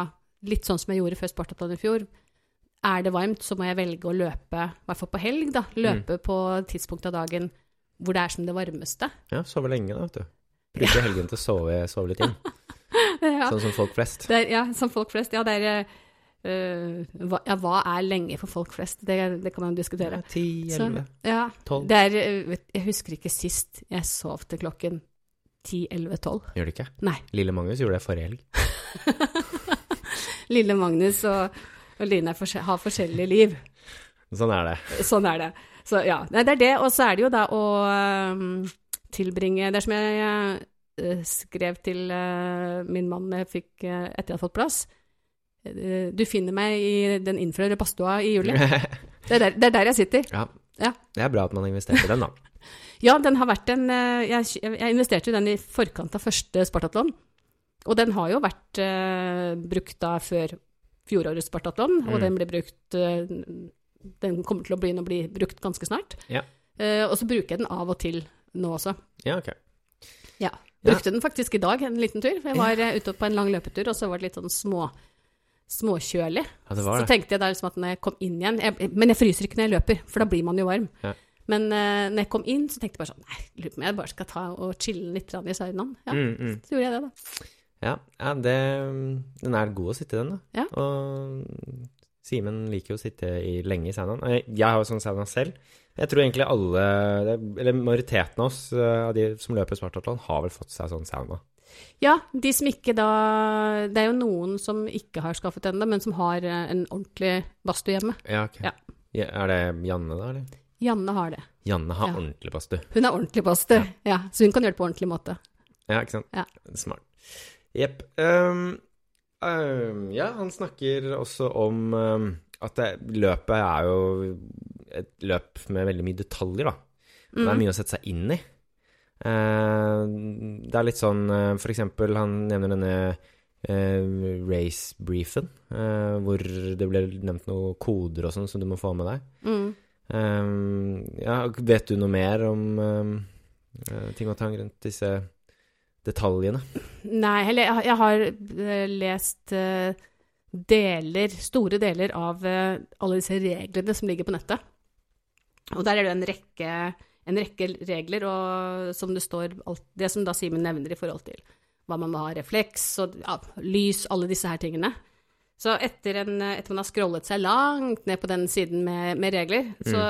litt sånn som jeg gjorde før Spartaton i fjor, er det varmt, så må jeg velge å løpe, i hvert fall på helg, da. Løpe på tidspunktet tidspunkt av dagen hvor det er som det varmeste. Ja, sove lenge, da, vet du. Bruke helgen til å sove, sove litt inn. Ja. Sånn som folk flest. Er, ja, som folk flest. Ja, det er eh, hva, ja, hva er lenge for folk flest? Det, det kan man jo diskutere. Ti, elleve, Ja, tolv. eh, vet, Jeg husker ikke sist jeg sov til klokken 10-11-12. Gjør det ikke? Nei. Lille Magnus gjorde det forrige helg. Lille Magnus og, og Line er har forskjellige liv. Sånn er det. Sånn er det. Så ja, det er det. Og så er det jo da å um, tilbringe Det er som jeg uh, skrev til uh, min mann jeg fikk, uh, etter jeg hadde fått plass. Du finner meg i den innfrarøde badstua i juli. Det er, der, det er der jeg sitter. Ja. Ja. Det er bra at man har investert i den, da. Ja, den har vært en Jeg, jeg investerte i den i forkant av første Spartatlon. Og den har jo vært brukt da før fjorårets Spartatlon, og Mm. den blir brukt Den kommer til å begynne å bli brukt ganske snart. Ja. Uh, og så bruker jeg den av og til nå også. Ja, ok. Ja. Brukte den faktisk i dag en liten tur. Jeg var eh, ute på en lang løpetur, og så var det litt sånn små, småkjølig. Ja, Så tenkte jeg da liksom at når jeg kom inn igjen jeg, Men jeg fryser ikke når jeg løper, for da blir man jo varm. Ja. Men uh, når jeg kom inn, så tenkte jeg bare sånn Nei, lurer på om jeg bare skal ta og chille litt i saunaen. Ja, Mm, mm. så gjorde jeg det, da. Ja, ja det, den er god å sitte i den, da. Ja. Og Simen liker jo å sitte i, lenge i saunaen. Jeg, jeg har jo sånn sauna selv. Jeg tror egentlig alle, eller majoriteten av oss eh, av de som løper Spartatlon, har vel fått seg sånn sauna. Ja, de som ikke da Det er jo noen som ikke har skaffet ennå, men som har eh, en ordentlig badstue hjemme. Ja, ok. Ja. Ja, er det Janne, da, eller? Janne har det. Janne har Ja. ordentlig badstue. Hun har ordentlig badstue, ja. Så hun kan gjøre det på ordentlig måte. Ja, ikke sant? Ja. Smart. Jepp. Um, um, ja, han snakker også om um, at det, løpet er jo et løp med veldig mye detaljer, da. Det er Mm. mye å sette seg inn i. Eh, det er litt sånn eh, For eksempel, han nevner denne Uh, race-briefen, uh, hvor det ble nevnt noen koder og sånn som du må få med deg. Mm. Um, ja, vet du noe mer om eh, eh, ting og tang rundt disse detaljene? Nei, eller jeg, har- eh, lest eh, deler, store deler av eh, alle disse reglene som ligger på nettet. Og der er det en rekke, en rekke regler, og som det står alt, Det som da Simen nevner i forhold til hva man må ha refleks og ja, lys, alle disse her tingene. Så etter, en, etter man har scrollet seg langt ned på den siden med, med regler, så,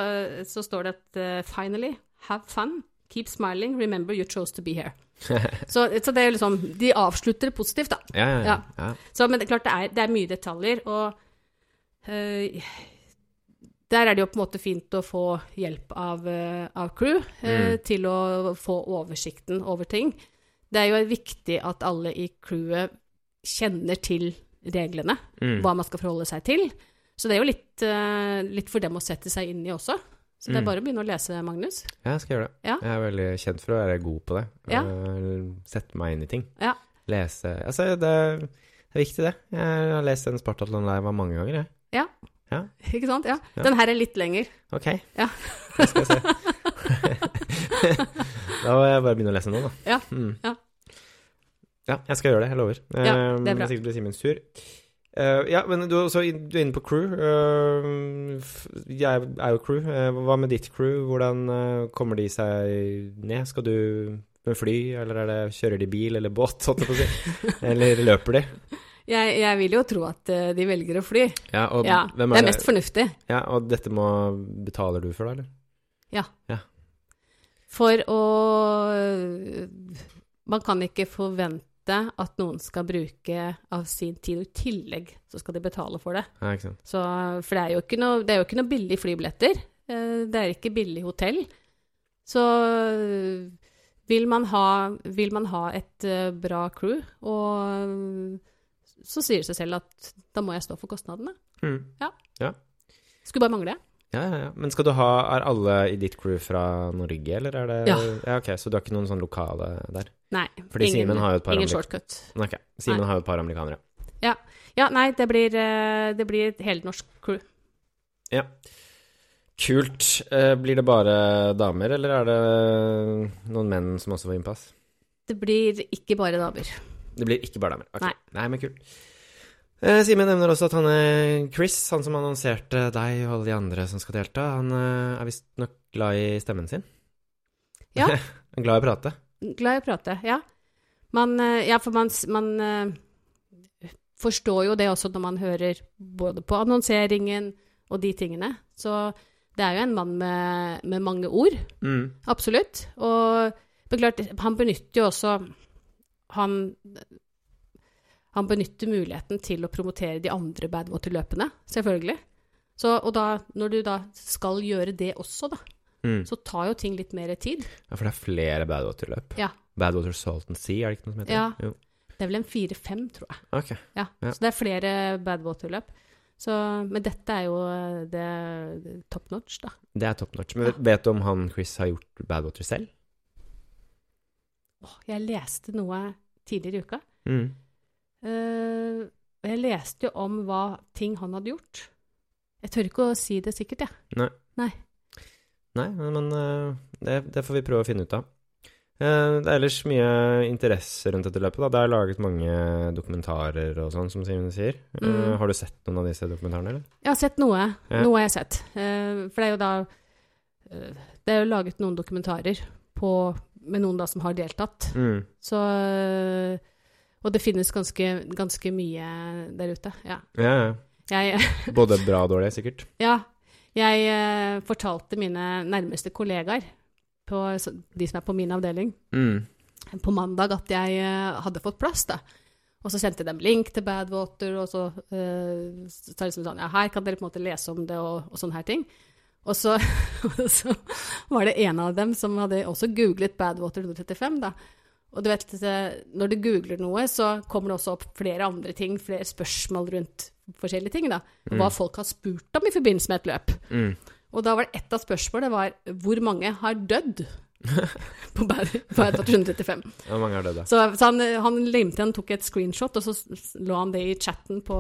så står det at uh, finally, have fun, keep smiling, remember you chose to be here. så, så det er liksom De avslutter positivt, da. Ja, ja, ja. Så, men det er klart det er, det er mye detaljer, og øh, der er det jo på en måte fint å få hjelp av, øh, av crew øh, Mm. til å få oversikten over ting. Det er jo viktig at alle i crewet kjenner til reglene, Mm. hva man skal forholde seg til. Så det er jo litt, eh, litt for dem å sette seg inn i også. Så det er Mm. bare å begynne å lese, Magnus. Ja, jeg skal gjøre det. Ja. Jeg er veldig kjent for å være god på det. Ja. Eh, Sette meg inn i ting. Ja. Lese Altså, det, det er viktig, det. Jeg har lest den Spartathlon Live mange ganger, jeg. Ikke sant? Ja. Ja. Den her er litt lenger. Ok. Ja. Det skal jeg se. da må jeg bare begynne å lese nå, da. Ja, Mm. ja. Ja, jeg skal gjøre det. Jeg lover. Ja, det er Eh, bra. Sikkert blir Simens tur. Uh, ja, men du, også du er inne på crew. Uh, jeg er jo crew. Uh, hva med ditt crew? Hvordan eh, kommer de seg ned? Skal du med fly, eller er det, kjører de bil eller båt, holdt jeg på å si? Eller løper de? Jeg, jeg vil jo tro at øh, de velger å fly. Ja, og Ja, hvem det er er mest fornuftig. Ja, og dette må Betaler du for det, eller? Ja. ja. For å Man kan ikke forvente at noen skal bruke av sin tid, og i tillegg så skal de betale for det. Ja, ikke sant. Så, for det er jo ikke noe, det er jo ikke noe billig flybilletter. Eh, Det er ikke billig hotell. Så eh, vil man ha, vil man ha et eh, bra crew, og så sier det seg selv at da må jeg stå for kostnadene. Mm. Skulle bare mangle. Ja, ja, ja. Men skal du ha Er alle i ditt crew fra Norge, eller er det Ja. ok, så du har ikke noen sånn lokale der? Nei, Fordi Simen har jo et par ingen shortcut. Ok, Simen har jo et par amerikanere. Ja, nei, det blir, eh, det blir et helnorsk crew. Ja. Kult. Eh, blir det bare damer, eller er det noen menn som også får innpass? Det blir ikke bare damer. Det blir ikke bare damer. Okay. Nei. men kult. Eh, Simen nevner også at han er Chris, han som annonserte deg og alle de andre som skal delta, han eh, er visstnok glad i stemmen sin. Ja. glad i å prate. Glad i å prate, ja. Man, eh, ja, for man, man eh, forstår jo det også når man hører både på annonseringen og de tingene. Så det er jo en mann med, med mange ord, Mm. absolutt. Og men klart, han benytter jo også han, han benytter muligheten til å promotere de andre badwater-løpene, selvfølgelig. Så, og da, når du da skal gjøre det også, da, Mm. så tar jo ting litt mer tid. Ja, for det er flere Badwater-løp. Ja. Badwater Salt and Sea, er det ikke noe som heter Ja. det? Jo. Det er vel en fire-fem, tror jeg. Ok. Ja. Ja. Så det er flere Badwater-løp. Så, men dette er jo det, det top notch, da. Det er top notch. Men ja. vet du om han Chris har gjort Badwater selv? Jeg leste noe tidligere i uka. Mm. Uh, jeg leste jo om hva ting han hadde gjort. Jeg tør ikke å si det sikkert, jeg. Nei, men men, eh, det, det får vi prøve å finne ut av. Eh, Det er ellers mye interesse rundt dette løpet. da. Det er laget mange dokumentarer og sånn, som Simen sier. Mm. Har du sett noen av disse dokumentarene, eller? Jeg har sett noe. Ja. Noe har jeg sett. For det er jo da Det er jo laget noen dokumentarer på, med noen da som har deltatt. Mm. Så eh, Og det finnes ganske, ganske mye der ute. Ja. Ja, ja. Jeg, Både bra og dårlig, sikkert. ja, jeg eh, fortalte mine nærmeste kollegaer, på, de som er på min avdeling, Mm. på mandag at jeg eh, hadde fått plass, da. Og så sendte dem link til Badwater, og så uh, så liksom sånn Ja, her kan dere på en måte lese om det, og, og sånne her ting. Og så, og så var det en av dem som hadde også googlet Badwater 135, da. Og du vet, når du googler noe, så kommer det også opp flere andre ting, flere spørsmål rundt forskjellige ting, da. Mm. hva folk har spurt om i forbindelse med et løp. Mm. Og da var det ett av spørsmålene var hvor mange har dødd på Badwater 135. Hvor mange er det, da. Så, så han, han limte han tok et screenshot, og så lå han det i chatten på,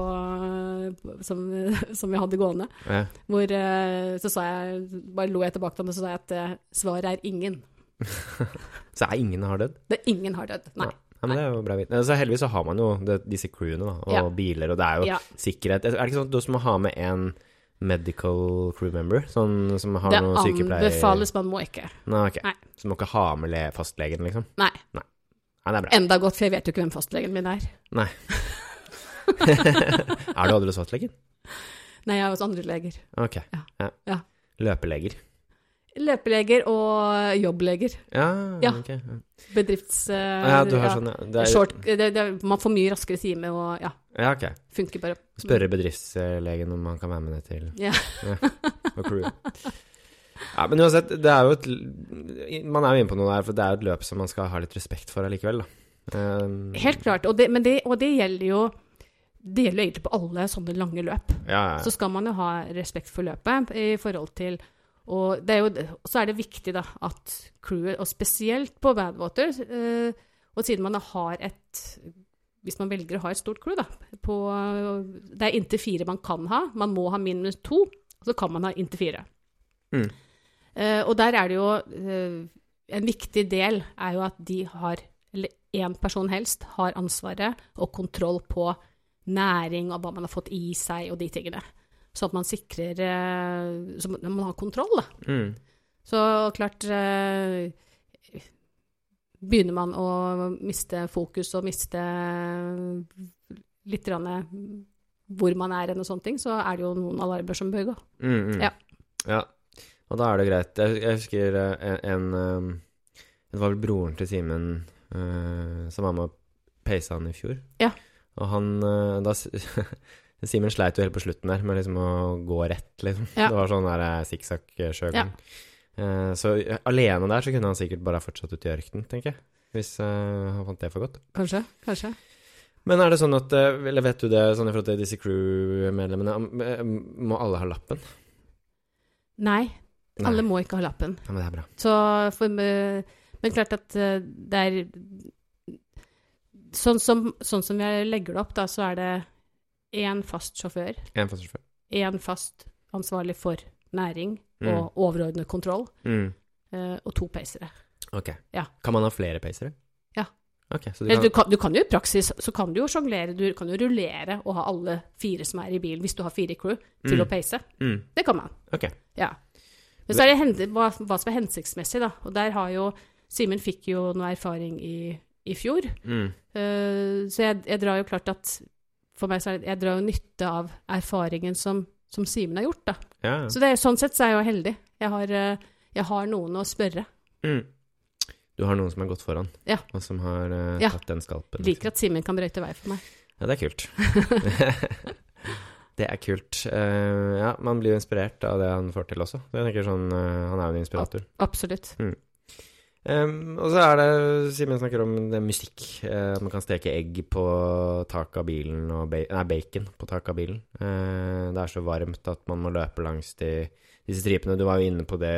på- som, som vi hadde gående. Ja. Hvor eh, så sa jeg Bare lo jeg tilbake til ham og sa jeg at eh, svaret er ingen. Så er ingen har dødd? Det er ingen har dødd. Nei. Ja, men det er jo bra å vite. Så heldigvis så har man jo det, disse crewene, da, og Ja. biler, og det er jo Ja. sikkerhet. Er det ikke sånn at du også må ha med en medical crew member, sånn som har Det noe sykepleier... anbefales, man må ikke. Nei, ok. Nei. Så må ikke ha med le fastlegen, liksom? Nei. Nei, det er bra. Enda godt, for jeg vet jo ikke hvem fastlegen min er. Nei. er du aldri hos fastlegen? Nei, jeg er hos andre leger. Ok. Ja. Ja. Løpeleger. Løpeleger og jobbleger. Ja, Ja. ok. Ja. Bedrifts... Uh, ja, du har ja. sånn, ja. Det er, Short, det, det, man får mye raskere time, og ja, Ja, ok. funker bare. Spørre bedriftslegen om han kan være med ned til Ja. og crew. Ja, men uansett, det er jo et Man er jo inne på noe der, for det er jo et løp som man skal ha litt respekt for allikevel, da. Um, Helt klart. Og det, men det, og det gjelder jo det gjelder jo egentlig på alle sånne lange løp. Ja, ja. Så skal man jo ha respekt for løpet i forhold til Og det er jo, så er det viktig da at crewet, og spesielt på Badwater, eh, og siden man har et Hvis man velger å ha et stort crew, da på, Det er inntil fire man kan ha. Man må ha minus to, og så kan man ha inntil fire. Mm. Eh, og der er det jo eh, En viktig del er jo at de har, eller én person helst, har ansvaret og kontroll på næring og hva man har fått i seg og de tingene. Så at man sikrer eh, Så man har kontroll, da. Mm. Så klart eh, Begynner man å miste fokus og miste litt grann hvor man er hen og sånne ting, så er det jo noen alarmer som bør gå. Mm, mm. Ja. ja. Og da er det greit. Jeg, jeg husker eh, en, en Det var vel broren til Simen uh, som var med og peisa han i fjor. Ja. Og han eh, da Simen sleit jo helt på slutten der med liksom å gå rett, liksom. Ja. Det var sånn der eh, sikksakk-sjøgang. Eh, så alene der så kunne han sikkert bare ha fortsatt ut i ørkenen, tenker jeg. Hvis eh, han fant det for godt. Kanskje? Kanskje? Men er det sånn at Eller vet du det, sånn i forhold til disse crew-medlemmene, må alle ha lappen? Nei, Nei. alle må ikke ha lappen. Ja, men det er bra. Så for, Men klart at det er sånn som, sånn som jeg legger det opp, da, så er det én fast sjåfør, En fast sjåfør. én fast ansvarlig for næring Mm. og overordnet kontroll, Mm. eh, og to pacere. Ok. Ja. Kan man ha flere pacere? Ja. Okay, så du kan... du kan, du kan jo i praksis så kan du jo sjonglere, du kan jo rullere og ha alle fire som er i bilen, hvis du har fire crew, til Mm. å pace. Mm. Det kan man. Ok. Ja. Men så er det hva, hva som er hensiktsmessig, da. Og der har jo Simen fikk jo noe erfaring i, i fjor. Mm. Uh, så jeg, jeg drar jo klart at For meg så er det, jeg drar jo nytte av erfaringen som, som Simen har gjort, da. Ja. Så det, sånn sett så er jeg jo heldig. Jeg har, eh, jeg har noen å spørre. Mm. Du har noen som har gått foran, Ja. og som har eh, Ja. tatt den skalpen. Liker at Simen kan brøyte vei for meg. Ja, det er kult. Det er kult. Uh, ja, man blir jo inspirert av det han får til også. Jeg tenker sånn, uh, Han er jo en inspirator. Absolutt. Um, og så er det, Simen snakker om det er musikk. eh, man kan steke egg på taket av bilen og ba Nei, bacon på taket av bilen. Uh, det er så varmt at man må løpe langs de, disse stripene. Du var jo inne på det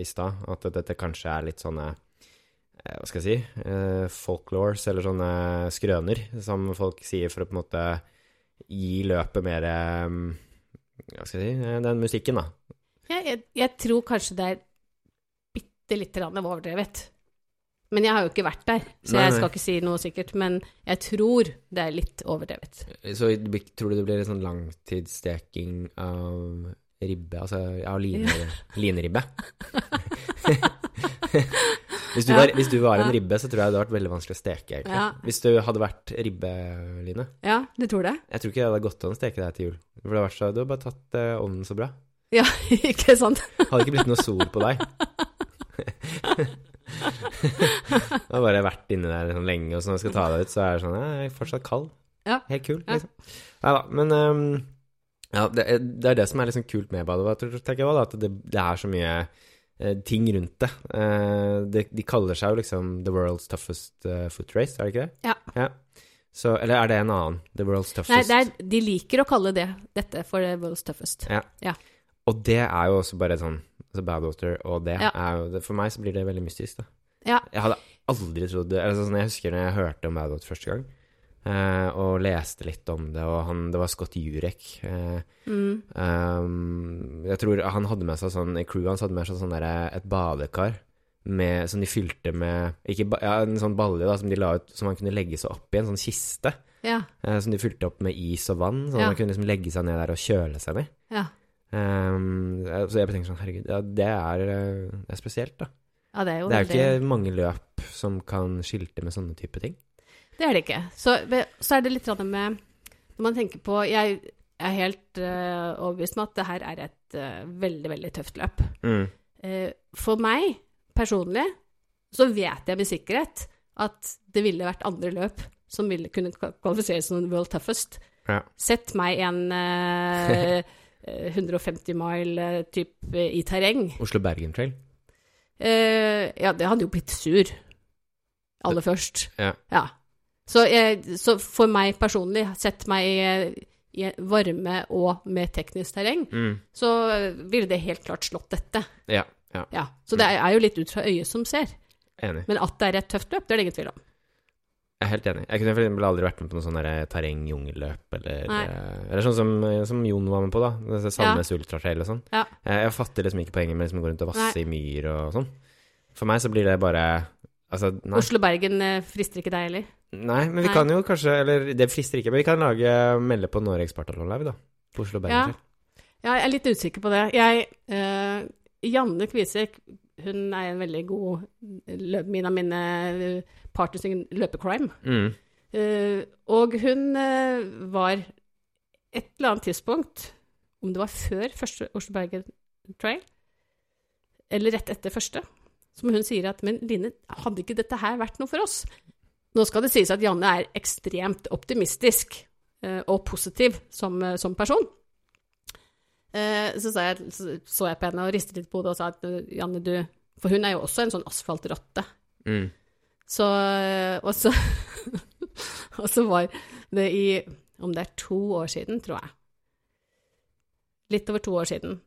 i stad, at dette kanskje er litt sånne uh, Hva skal jeg si? Uh, folklores, eller sånne skrøner, som folk sier for å på en måte gi løpet mer um, Hva skal jeg si? Den musikken, da. Ja, jeg, jeg tror kanskje det er bitte lite grann overdrevet. Men jeg har jo ikke vært der, så Nei, jeg nei. skal ikke si noe sikkert. Men jeg tror det er litt overdrevet. Så tror du det blir en sånn langtidssteking av ribbe, altså av line, lineribbe? hvis, du Ja. var, hvis du var en Ja. ribbe, så tror jeg det hadde vært veldig vanskelig å steke, egentlig. Ja. Hvis du hadde vært ribbe, Line Ja, du tror det? Jeg tror ikke det hadde gått an å steke deg til jul. For det hadde vært så, du har bare tatt eh, ovnen så bra. Ja, ikke sant? Hadde ikke blitt noe sol på deg. Du har bare vært inni der sånn lenge, og så når jeg skal ta deg ut, så er det sånn Ja, jeg er fortsatt kald. Ja. Helt kul, Ja. liksom. Nei da, men um, ja, det, er- det er det som er liksom kult med tenker jeg at det, det er så mye eh, ting rundt det. Eh, det. De kaller seg jo liksom The World's Toughest eh, Foot Race, er det ikke det? Ja. Så, eller er det en annen? The World's Nei, Toughest det er, de liker å kalle det dette for the world's toughest. Og det er jo også bare sånn altså Badwater, og det Ja. jo For meg så blir det veldig mystisk, da. Ja. Jeg hadde aldri trodd det altså, sånn, Jeg husker når jeg hørte om Badwater første gang, eh, og leste litt om det, og han, det var Scott Jurek. Eh, Mm. um, jeg tror han hadde med seg sånn I crewet hans hadde med seg sånn derre et badekar med, som de fylte med ikke, ja, En sånn balje da, som de la ut Som han kunne legge seg opp i, en sånn kiste. Ja. eh, som de fylte opp med is og vann, så Ja. han kunne liksom legge seg ned der og kjøle seg ned. Ja. Ehm, så jeg tenker sånn, herregud, ja, det er, eh, det er spesielt, da. ja, det er jo Det er veldig- ikke mange løp som kan skilte med sånne type ting. Det er det ikke. Så, så er det litt med Når man tenker på Jeg er helt uh, overbevist om at det her er et uh, veldig, veldig tøft løp. Mm. Uh, for meg personlig så vet jeg med sikkerhet at det ville vært andre løp som ville kunne kva- kvalifiseres som world toughest. Ja. Sett meg en 150 mile-type typ eh, i terreng. Oslo-Bergen Trail. Eh, ja, det hadde jo blitt sur aller først. Ja. Så, jeg, så for meg personlig, sett meg i, i varme og med teknisk terreng, Mm. så ville det helt klart slått dette. Ja, ja, Ja. Så det er, er jo litt ut fra øyet som ser. enig. Men at det er et tøft løp, det er det ingen tvil om. Jeg er helt enig. Jeg kunne for eksempel aldri vært med på noe sånn terreng-jungelløp, eller, eh, eller sånn som, som Jon var med på, da. Sandnes ja. Ultratrail og sånn. Ja. Jeg, jeg fatter liksom ikke poenget med liksom å gå rundt og vasse Nei. i myr og sånn. For meg så blir det bare Altså. Oslo-Bergen eh, frister ikke deg heller? Nei, men vi Nei. kan jo kanskje Eller det frister ikke, men vi kan lage melde på Norge Spartalon Live, da. På Oslo Ja. Bergen ja. Ja, jeg er litt usikker på det. Jeg, uh, Janne Kvisek, hun er en veldig god løp, min av mine eh, partners in løpecrime. Mm. Uh, og hun uh, var et eller annet tidspunkt, om det var før første Oslo Bergen Trail, eller rett etter første, som hun sier at Men Line, hadde ikke dette her vært noe for oss? Nå skal det sies at Janne er ekstremt optimistisk uh, og positiv som, som person. Eh, så, sa jeg, så jeg på henne og ristet litt på hodet og sa at eh, Janne, du For hun er jo også en sånn asfaltrotte. Mm. Så Og så Og så var det i Om det er to år siden, tror jeg. Litt over to år siden.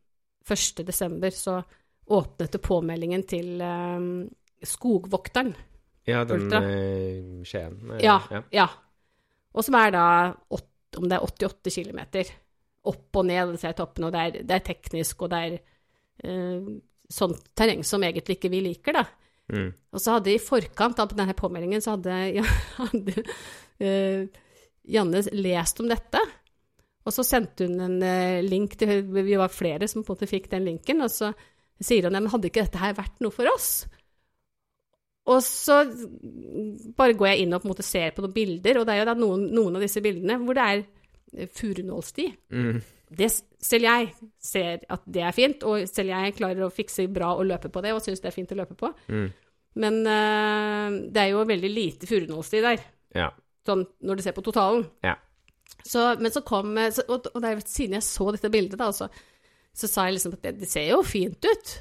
1. desember så åpnet det påmeldingen til um, Skogvokteren. Ja, den Ultra. eh, Skien. eh, Ja, ja. ja. Og som er da 8, om det er 88 km. Opp og ned disse toppene, og det er, det er teknisk, og det er eh, sånt terreng som egentlig ikke vi liker, da. Mm. Og så hadde i forkant av denne påmeldingen, så hadde, ja, hadde eh, Janne lest om dette. Og så sendte hun en eh, link til Vi var flere som på en måte fikk den linken, og så sier hun men hadde ikke dette her vært noe for oss? Og så bare går jeg inn og på en måte ser på noen bilder, og det er jo da noen, noen av disse bildene hvor det er furunålsti. Mm. Det, selv jeg ser at det er fint, og selv jeg klarer å fikse bra å løpe på det, og syns det er fint å løpe på. Mm. Men uh, det er jo veldig lite furunålsti der, Ja. sånn når du ser på totalen. Ja. Så, men så kom så, Og, og det er, siden jeg så dette bildet, da, så, så sa jeg liksom at det, det ser jo fint ut.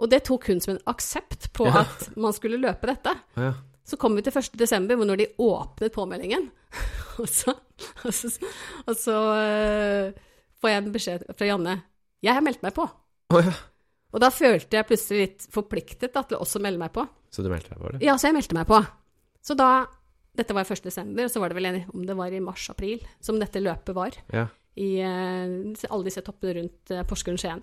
Og det tok hun som en aksept på Ja. at man skulle løpe dette. Ja. Så kom vi til 1. desember, hvor når de åpnet påmeldingen, og så, og så, og så øh, får jeg en beskjed fra Janne Jeg har meldt meg på. Oh, ja. Og da følte jeg plutselig litt forpliktet da, til å også melde meg på. Så du meldte deg på det? Ja, så jeg meldte meg på. Så da Dette var 1. desember, og så var det vel en, om det var i mars-april som dette løpet var. Ja. I uh, alle disse toppene rundt uh, Porsgrunn-Skien.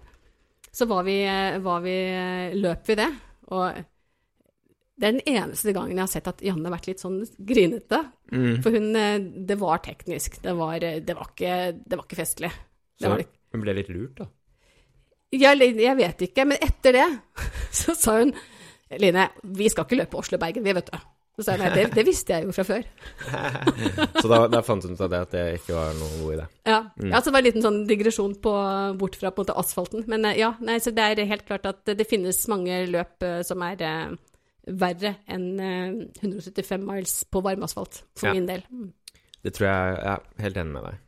Så var vi, eh, var vi eh, løp vi det. Og det er den eneste gangen jeg har sett at Janne har vært litt sånn grinete. Mm. For hun eh, Det var teknisk. Det var, eh, det var, ikke, det var ikke festlig. Det Så var det hun ble litt lurt, da? Jeg, jeg vet ikke, men etter det så sa hun Line, vi skal ikke løpe Oslo-Bergen, vi, vet du. Så sa jeg nei, det, det visste jeg jo fra før. Så da, da fant hun ut av det at det ikke var noen god idé. Ja, ja så det var en liten sånn digresjon på, bort fra på en måte asfalten. Men eh, ja, nei, så det er helt klart at det finnes mange løp som er verre enn eh, 175 miles på varmasfalt, for Ja. min del. Mm. Det tror jeg Jeg er helt enig med deg.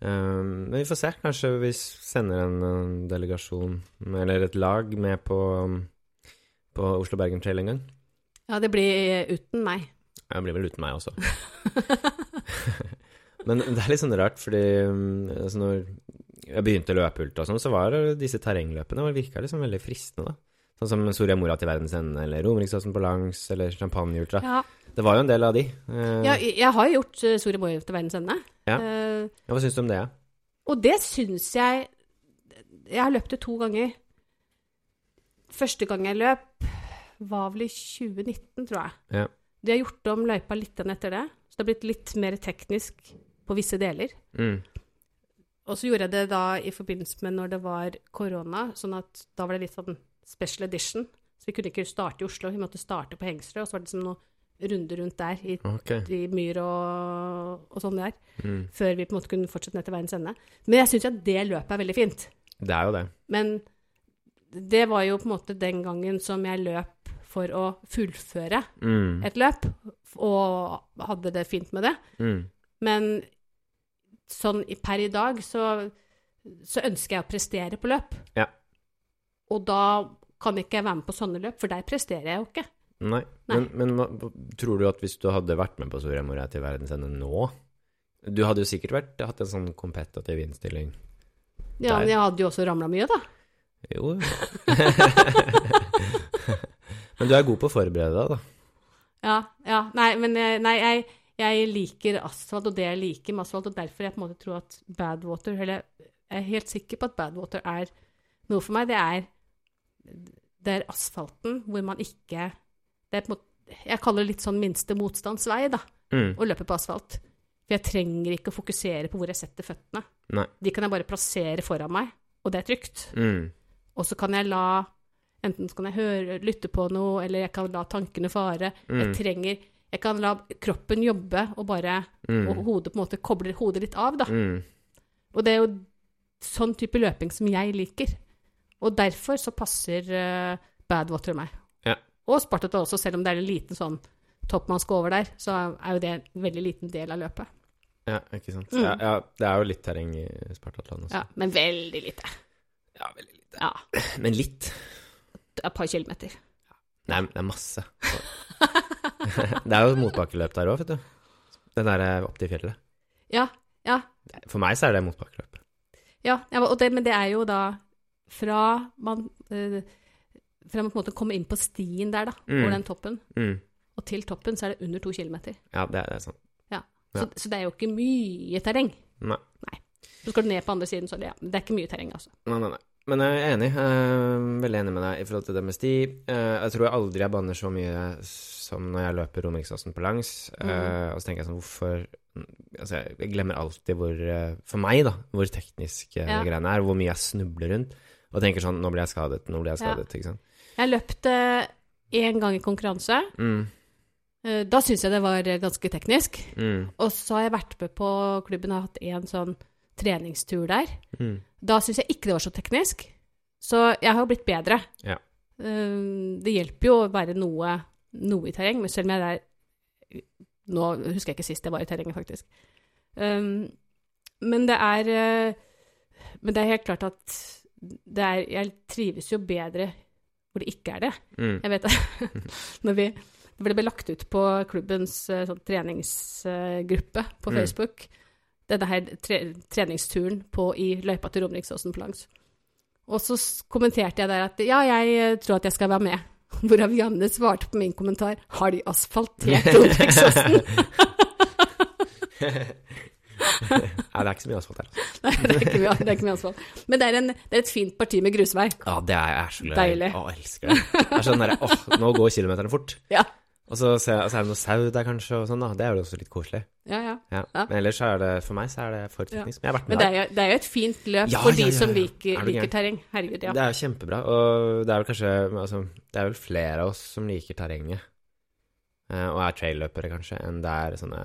Um, men vi får se. Kanskje vi sender en, delegasjon, eller et lag, med på, på Oslo-Bergen Trail en gang. Ja, det blir uten meg. Det blir vel uten meg også. Men det er litt sånn rart, fordi um, altså når jeg begynte å løpe ultra og sånn, så var disse terrengløpene virka liksom veldig fristende, da. Sånn som Soria Moria til verdens ende, eller Romeriksåsen på langs, eller Champagneultra. Ja, Det var jo en del av de. Eh, ja jeg, har gjort uh, Soria Moria til verdens ende. Ja. Eh, ja, hva syns du om det? Ja? Og det syns jeg Jeg har løpt det to ganger. Første gang jeg løp, var vel i 2019, tror jeg. Ja. De har gjort om løypa litt etter det, så det har blitt litt mer teknisk på visse deler. Mm. Og så gjorde jeg det da i forbindelse med når det var korona, sånn at da var det litt sånn special edition. Så vi kunne ikke starte i Oslo, vi måtte starte på Hengstrø, og så var det liksom noen runder rundt der i, okay. i myr og, og sånn der, Mm. før vi på en måte kunne fortsette ned til verdens ende. Men jeg syns jo at det løpet er veldig fint. Det er jo det. Men det var jo på en måte den gangen som jeg løp for å fullføre Mm. et løp, og hadde det fint med det. Mm. Men sånn per i dag så, så ønsker jeg å prestere på løp. Ja. Og da kan ikke jeg være med på sånne løp, for der presterer jeg jo ikke. Nei. Nei. Men, men tror du at hvis du hadde vært med på Soria Moria til verdens ende nå Du hadde jo sikkert vært, hatt en sånn kompetativ innstilling. Ja, Der. men jeg hadde jo også ramla mye, da. Jo, jo. men du er god på å forberede deg, da. Ja, ja. Nei, men jeg, nei, jeg, jeg liker asfalt, og det jeg liker med asfalt, og derfor jeg på en måte tror at Badwater Eller jeg er helt sikker på at Badwater er noe for meg. Det er, det er asfalten hvor man ikke det er på en måte, Jeg kaller det litt sånn minste motstandsvei, da, Mm. å løpe på asfalt. For jeg trenger ikke å fokusere på hvor jeg setter føttene. Nei. De kan jeg bare plassere foran meg, og det er trygt. Mm. Og så kan jeg la Enten så kan jeg høre, lytte på noe, eller jeg kan la tankene fare. Jeg Mm. trenger Jeg kan la kroppen jobbe, og bare Mm. Og hodet på en måte kobler hodet litt av, da. Mm. Og det er jo sånn type løping som jeg liker. Og derfor så passer uh, Badwater meg. Ja. Og Spartata også, selv om det er en liten sånn topp man skal over der, så er jo det en veldig liten del av løpet. Ja, ikke sant. Mm. Ja, ja, det er jo litt terreng i Spartatland også. Ja, men veldig lite. Ja, veldig lite. Ja, Men litt. et par kilometer. Nei, det er masse. det er jo et motbakkeløp der òg, vet du. Den der opp til fjellet. Ja, ja, For meg så er det motbakkeløp. ja, ja og det, men det er jo da fra man eh, fra man på en måte kommer inn på stien der, da, Mm. over den toppen, Mm. og til toppen, så er det under to kilometer. Ja, det det er sant. Ja. Så, så det er jo ikke mye terreng. Nei. Så skal du ned på andre siden, så er det, ja, det er ikke mye terreng, altså. Nei, nei, nei. Men jeg er enig. eh, veldig enig med deg i forhold til det med sti. Eh, jeg tror jeg aldri jeg banner så mye som når jeg løper Romeriksåsen på langs. Eh, og så tenker jeg sånn, hvorfor Altså, jeg- glemmer alltid hvor eh, For meg, da, hvor teknisk eh, Ja. greiene er, hvor mye jeg snubler rundt. Og tenker sånn Nå blir jeg skadet, nå blir jeg Ja. skadet. Ikke sant. Jeg løpte løpt én gang i konkurranse. Mm, Eh, Da syns jeg det var eh, ganske teknisk. mm, Og så har jeg vært med på klubben og hatt en sånn treningstur der. mm. Da syns jeg ikke det var så teknisk. Så jeg har jo blitt bedre. Ja. Eh, Det hjelper jo å være noe, noe i terreng, men selv om jeg er Nå husker jeg ikke sist jeg var i terrenget, faktisk. Um, men det er eh, Men det er helt klart at er Jeg trives jo bedre hvor det ikke er det. Mm. Jeg vet det. Når vi Det ble lagt ut på klubbens eh, sånn, treningsgruppe på Mm. Facebook. Denne her tre, treningsturen på, i løypa til Romeriksåsen på langs. Og så kommenterte jeg der at ja, jeg eh, tror at jeg skal være med. Hvorav Janne svarte på min kommentar har de asfaltert Romeriksåsen? Nei, det er ikke så mye asfalt her. altså. Nei, det er ikke mye, det er ikke mye asfalt. Men det er, en, det er et fint parti med grusvei. Ja, det er er så. Deilig. Å, jeg elsker det. Det er sånn derre åh, nå går kilometerne fort. Ja. Og så, så er det noe sau der kanskje, og sånn, da. Det er jo også litt koselig. Ja, ja. Ja. Men ellers er det for meg så er det forutsetnings. Men jeg har vært Men med det er, jo, det er jo et fint løp for de som liker, Er liker terreng. Herregud, ja. Det er jo kjempebra, og det er vel kanskje altså, Det er vel flere av oss som liker terrenget, eh, og er trail-løpere kanskje, enn det er sånne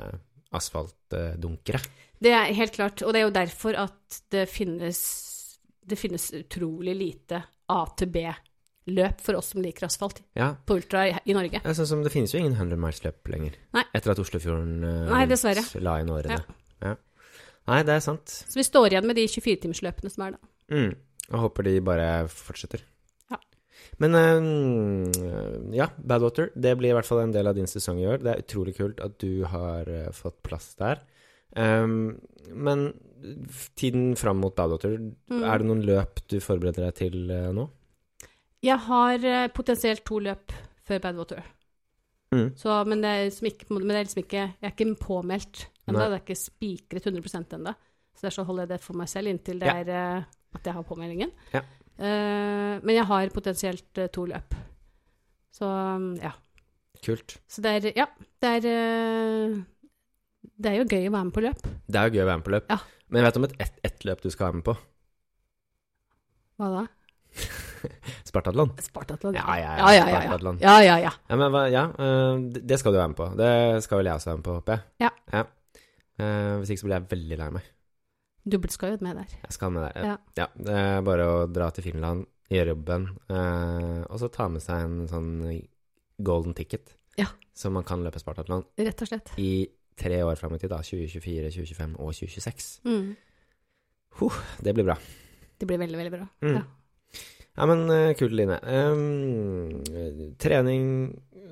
asfaltdunkere. Det er helt klart, og det er jo derfor at det finnes, det finnes utrolig lite A til B-løp for oss som liker asfalt Ja. på ultra i, i Norge. Er sånn som, det finnes jo ingen 100 miles-løp lenger. Nei. Etter at Oslofjorden uh, Nei, dessverre. la inn årene. Ja. Nei, det er sant. Så vi står igjen med de 24-timersløpene som er da. Mm. Og håper de bare fortsetter. Men um, ja, Badwater, det blir i hvert fall en del av din sesong i år. Det er utrolig kult at du har uh, fått plass der. Um, men tiden fram mot Badwater, Mm. er det noen løp du forbereder deg til uh, nå? Jeg har uh, potensielt to løp før Badwater. Mm. Så, men, det er liksom ikke, men det er liksom ikke Jeg er ikke påmeldt ennå. Det er ikke spikret 100% ennå. Så derfor holder jeg det for meg selv inntil det Ja. er at jeg har påmeldingen. Ja. Eh, men jeg har potensielt eh, to løp. Så mm, ja. Kult. Så det er Ja, det er eh, Det er jo gøy å være med på løp. Det er jo gøy å være med på løp. Ja. Men jeg vet om et ett ett løp du skal være med på. Hva da? Spartatlon. Spartatlon? Ja, ja, ja, ja, ja, ja. Ja, ja, ja. Ja, men ja, det- det skal du være med på. Det skal vel jeg også være med på, håper jeg. Ja. ja. hvis ikke så blir jeg veldig lei meg. Du skal jo med der. Jeg skal med der. Ja. Ja. Det er bare å dra til Finland, gjøre jobben, eh, og så ta med seg en sånn golden ticket. Ja. Så man kan løpe Spartatlon Rett og slett. i tre år fram i tid, da. 2024, 2025 og 2026. Mm. Det blir bra. Det blir veldig, veldig bra. Mm. Ja. Ja, men eh, kult, Line. Um, trening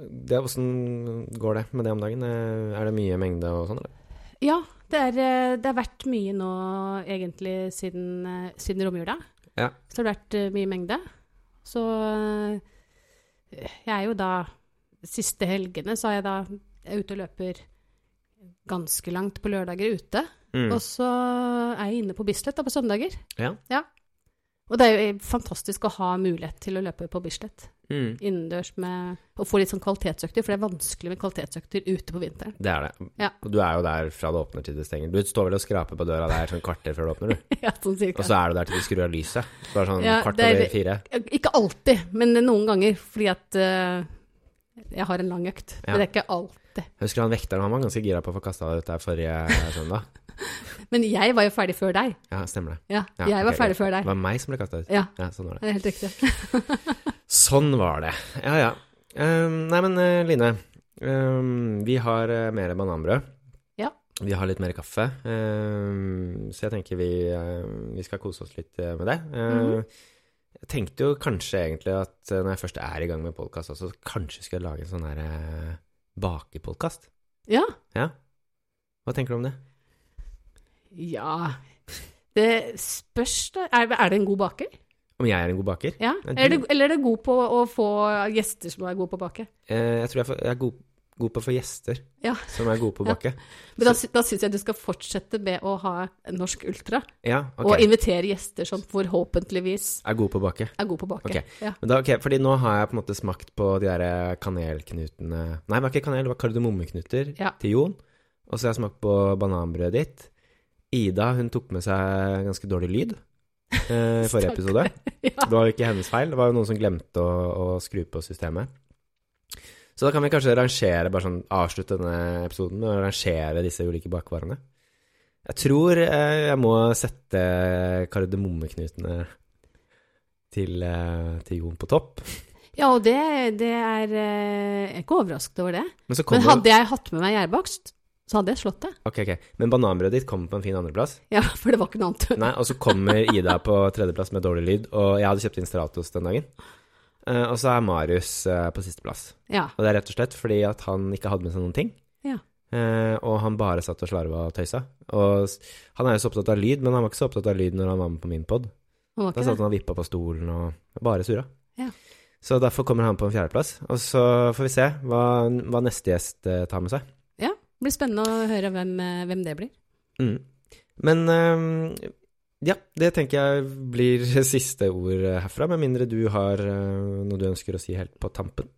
det, Åssen går det med det om dagen? Eh, Er det mye mengde og sånn, eller? Ja, det, er, eh, det har vært mye nå egentlig siden, eh, siden romjula. Ja. Så har vært eh, mye mengde. Så jeg er jo da Siste helgene så er jeg da jeg er ute og løper ganske langt på lørdager ute. Mm. Og så er jeg inne på Bislett da på søndager. Ja. Og det er jo fantastisk å ha mulighet til å løpe på Bislett Mm. innendørs med Å få litt sånn kvalitetsøkter, for det er vanskelig med kvalitetsøkter ute på vinteren. Det er det. Ja. Du er jo der fra det åpner til det stenger. Du står vel og skraper på døra der sånn kvarter før det åpner, du. ja, sånn cirka. Og så er du der til de skrur av lyset. Bare sånn Ja, kvart er- over fire. Ikke alltid, men noen ganger, fordi at uh, jeg har en lang økt. Ja. Men det er ikke alltid. Husker han vekteren, han var ganske gira på å få kasta deg ut der forrige søndag. Men jeg var jo ferdig før deg. Ja, stemmer det. Ja, Ja, jeg var ferdig greit. før Det var meg som ble kasta ut. Ja, Ja, sånn var det. det er helt riktig. Sånn var det. Ja, ja. Um, nei, men uh, Line. Um, vi har uh, mer bananbrød. Ja. Vi har litt mer kaffe. Um, så jeg tenker vi, uh, vi skal kose oss litt med det. Mhm. Jeg tenkte jo kanskje egentlig at når jeg først er i gang med podkast også, kanskje skulle jeg lage en sånn her bakepodkast. Ja. Ja. Hva tenker du om det? Ja Det spørs, da. Er, er det en god baker? Om jeg er en god baker? Ja. Er du- eller er du god på å få gjester som er gode på å bake? Eh, jeg tror jeg, er god, god på å få gjester Ja. som er gode på å Ja. bake. Men da, da syns jeg du skal fortsette med å ha Norsk Ultra, Ja, okay. og invitere gjester som forhåpentligvis Er gode på å bake. er gode på å bake. Okay. Ja. Men da, okay, fordi nå har jeg på en måte smakt på de der kanelknutene Nei, det var ikke kanel, det var kardemommeknuter Ja. til Jon. Og så har jeg smakt på bananbrødet ditt. Ida hun tok med seg ganske dårlig lyd eh, i forrige episode. Ja. Det var jo ikke hennes feil, det var jo noen som glemte å, å skru på systemet. Så da kan vi kanskje rangere, bare sånn avslutte denne episoden med å rangere disse ulike bakvarene. Jeg tror eh, jeg må sette kardemommeknutene til, eh, til Jon på topp. Ja, og det, det er eh, Jeg er ikke overrasket over det. Men så Men hadde jeg hatt med meg gjærbakst, så hadde jeg slått det. Ok, ok. Men bananbrødet ditt kommer på en fin andreplass. Ja, for det var ikke noe annet. Nei, og så kommer Ida på tredjeplass med dårlig lyd, og jeg hadde kjøpt inn Stratos den dagen. Eh, og så er Marius eh, på sisteplass. Ja. Og det er rett og slett fordi at han ikke hadde med seg noen ting. Ja. Eh, og han bare satt og slarva og tøysa. Og han er jo så opptatt av lyd, men han var ikke så opptatt av lyd når han var med på min pod. Da satt han og vippa på stolen og bare surra. Ja. Så derfor kommer han på en fjerdeplass. Og så får vi se hva, hva neste gjest tar med seg. Det blir spennende å høre hvem, eh, hvem det blir. Mm. Men eh, ja, det tenker jeg blir siste ord herfra, med mindre du har eh, noe du ønsker å si helt på tampen.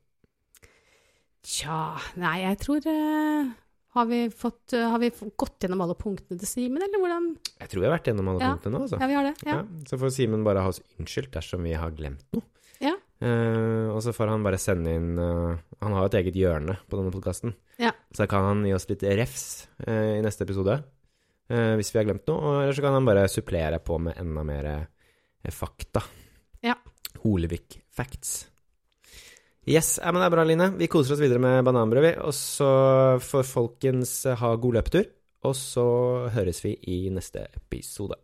Tja, nei, jeg tror har, vi fått, har vi gått gjennom alle punktene til Simen, eller hvordan? Jeg tror vi har vært gjennom alle Ja. punktene nå, altså. Ja, vi har det. Ja. Ja, så får Simen bare ha oss unnskyldt dersom vi har glemt noe. Eh, og så får han bare sende inn uh, Han har jo et eget hjørne på denne podkasten. Ja. Så kan han gi oss litt refs uh, i neste episode hvis vi har glemt noe. Eller så kan han bare supplere på med enda mer fakta. Ja. Holevik facts. Yes, ja, men det er bra, Line. Vi koser oss videre med bananbrød, vi. Og så får folkens ha god løpetur. Og så høres vi i neste episode.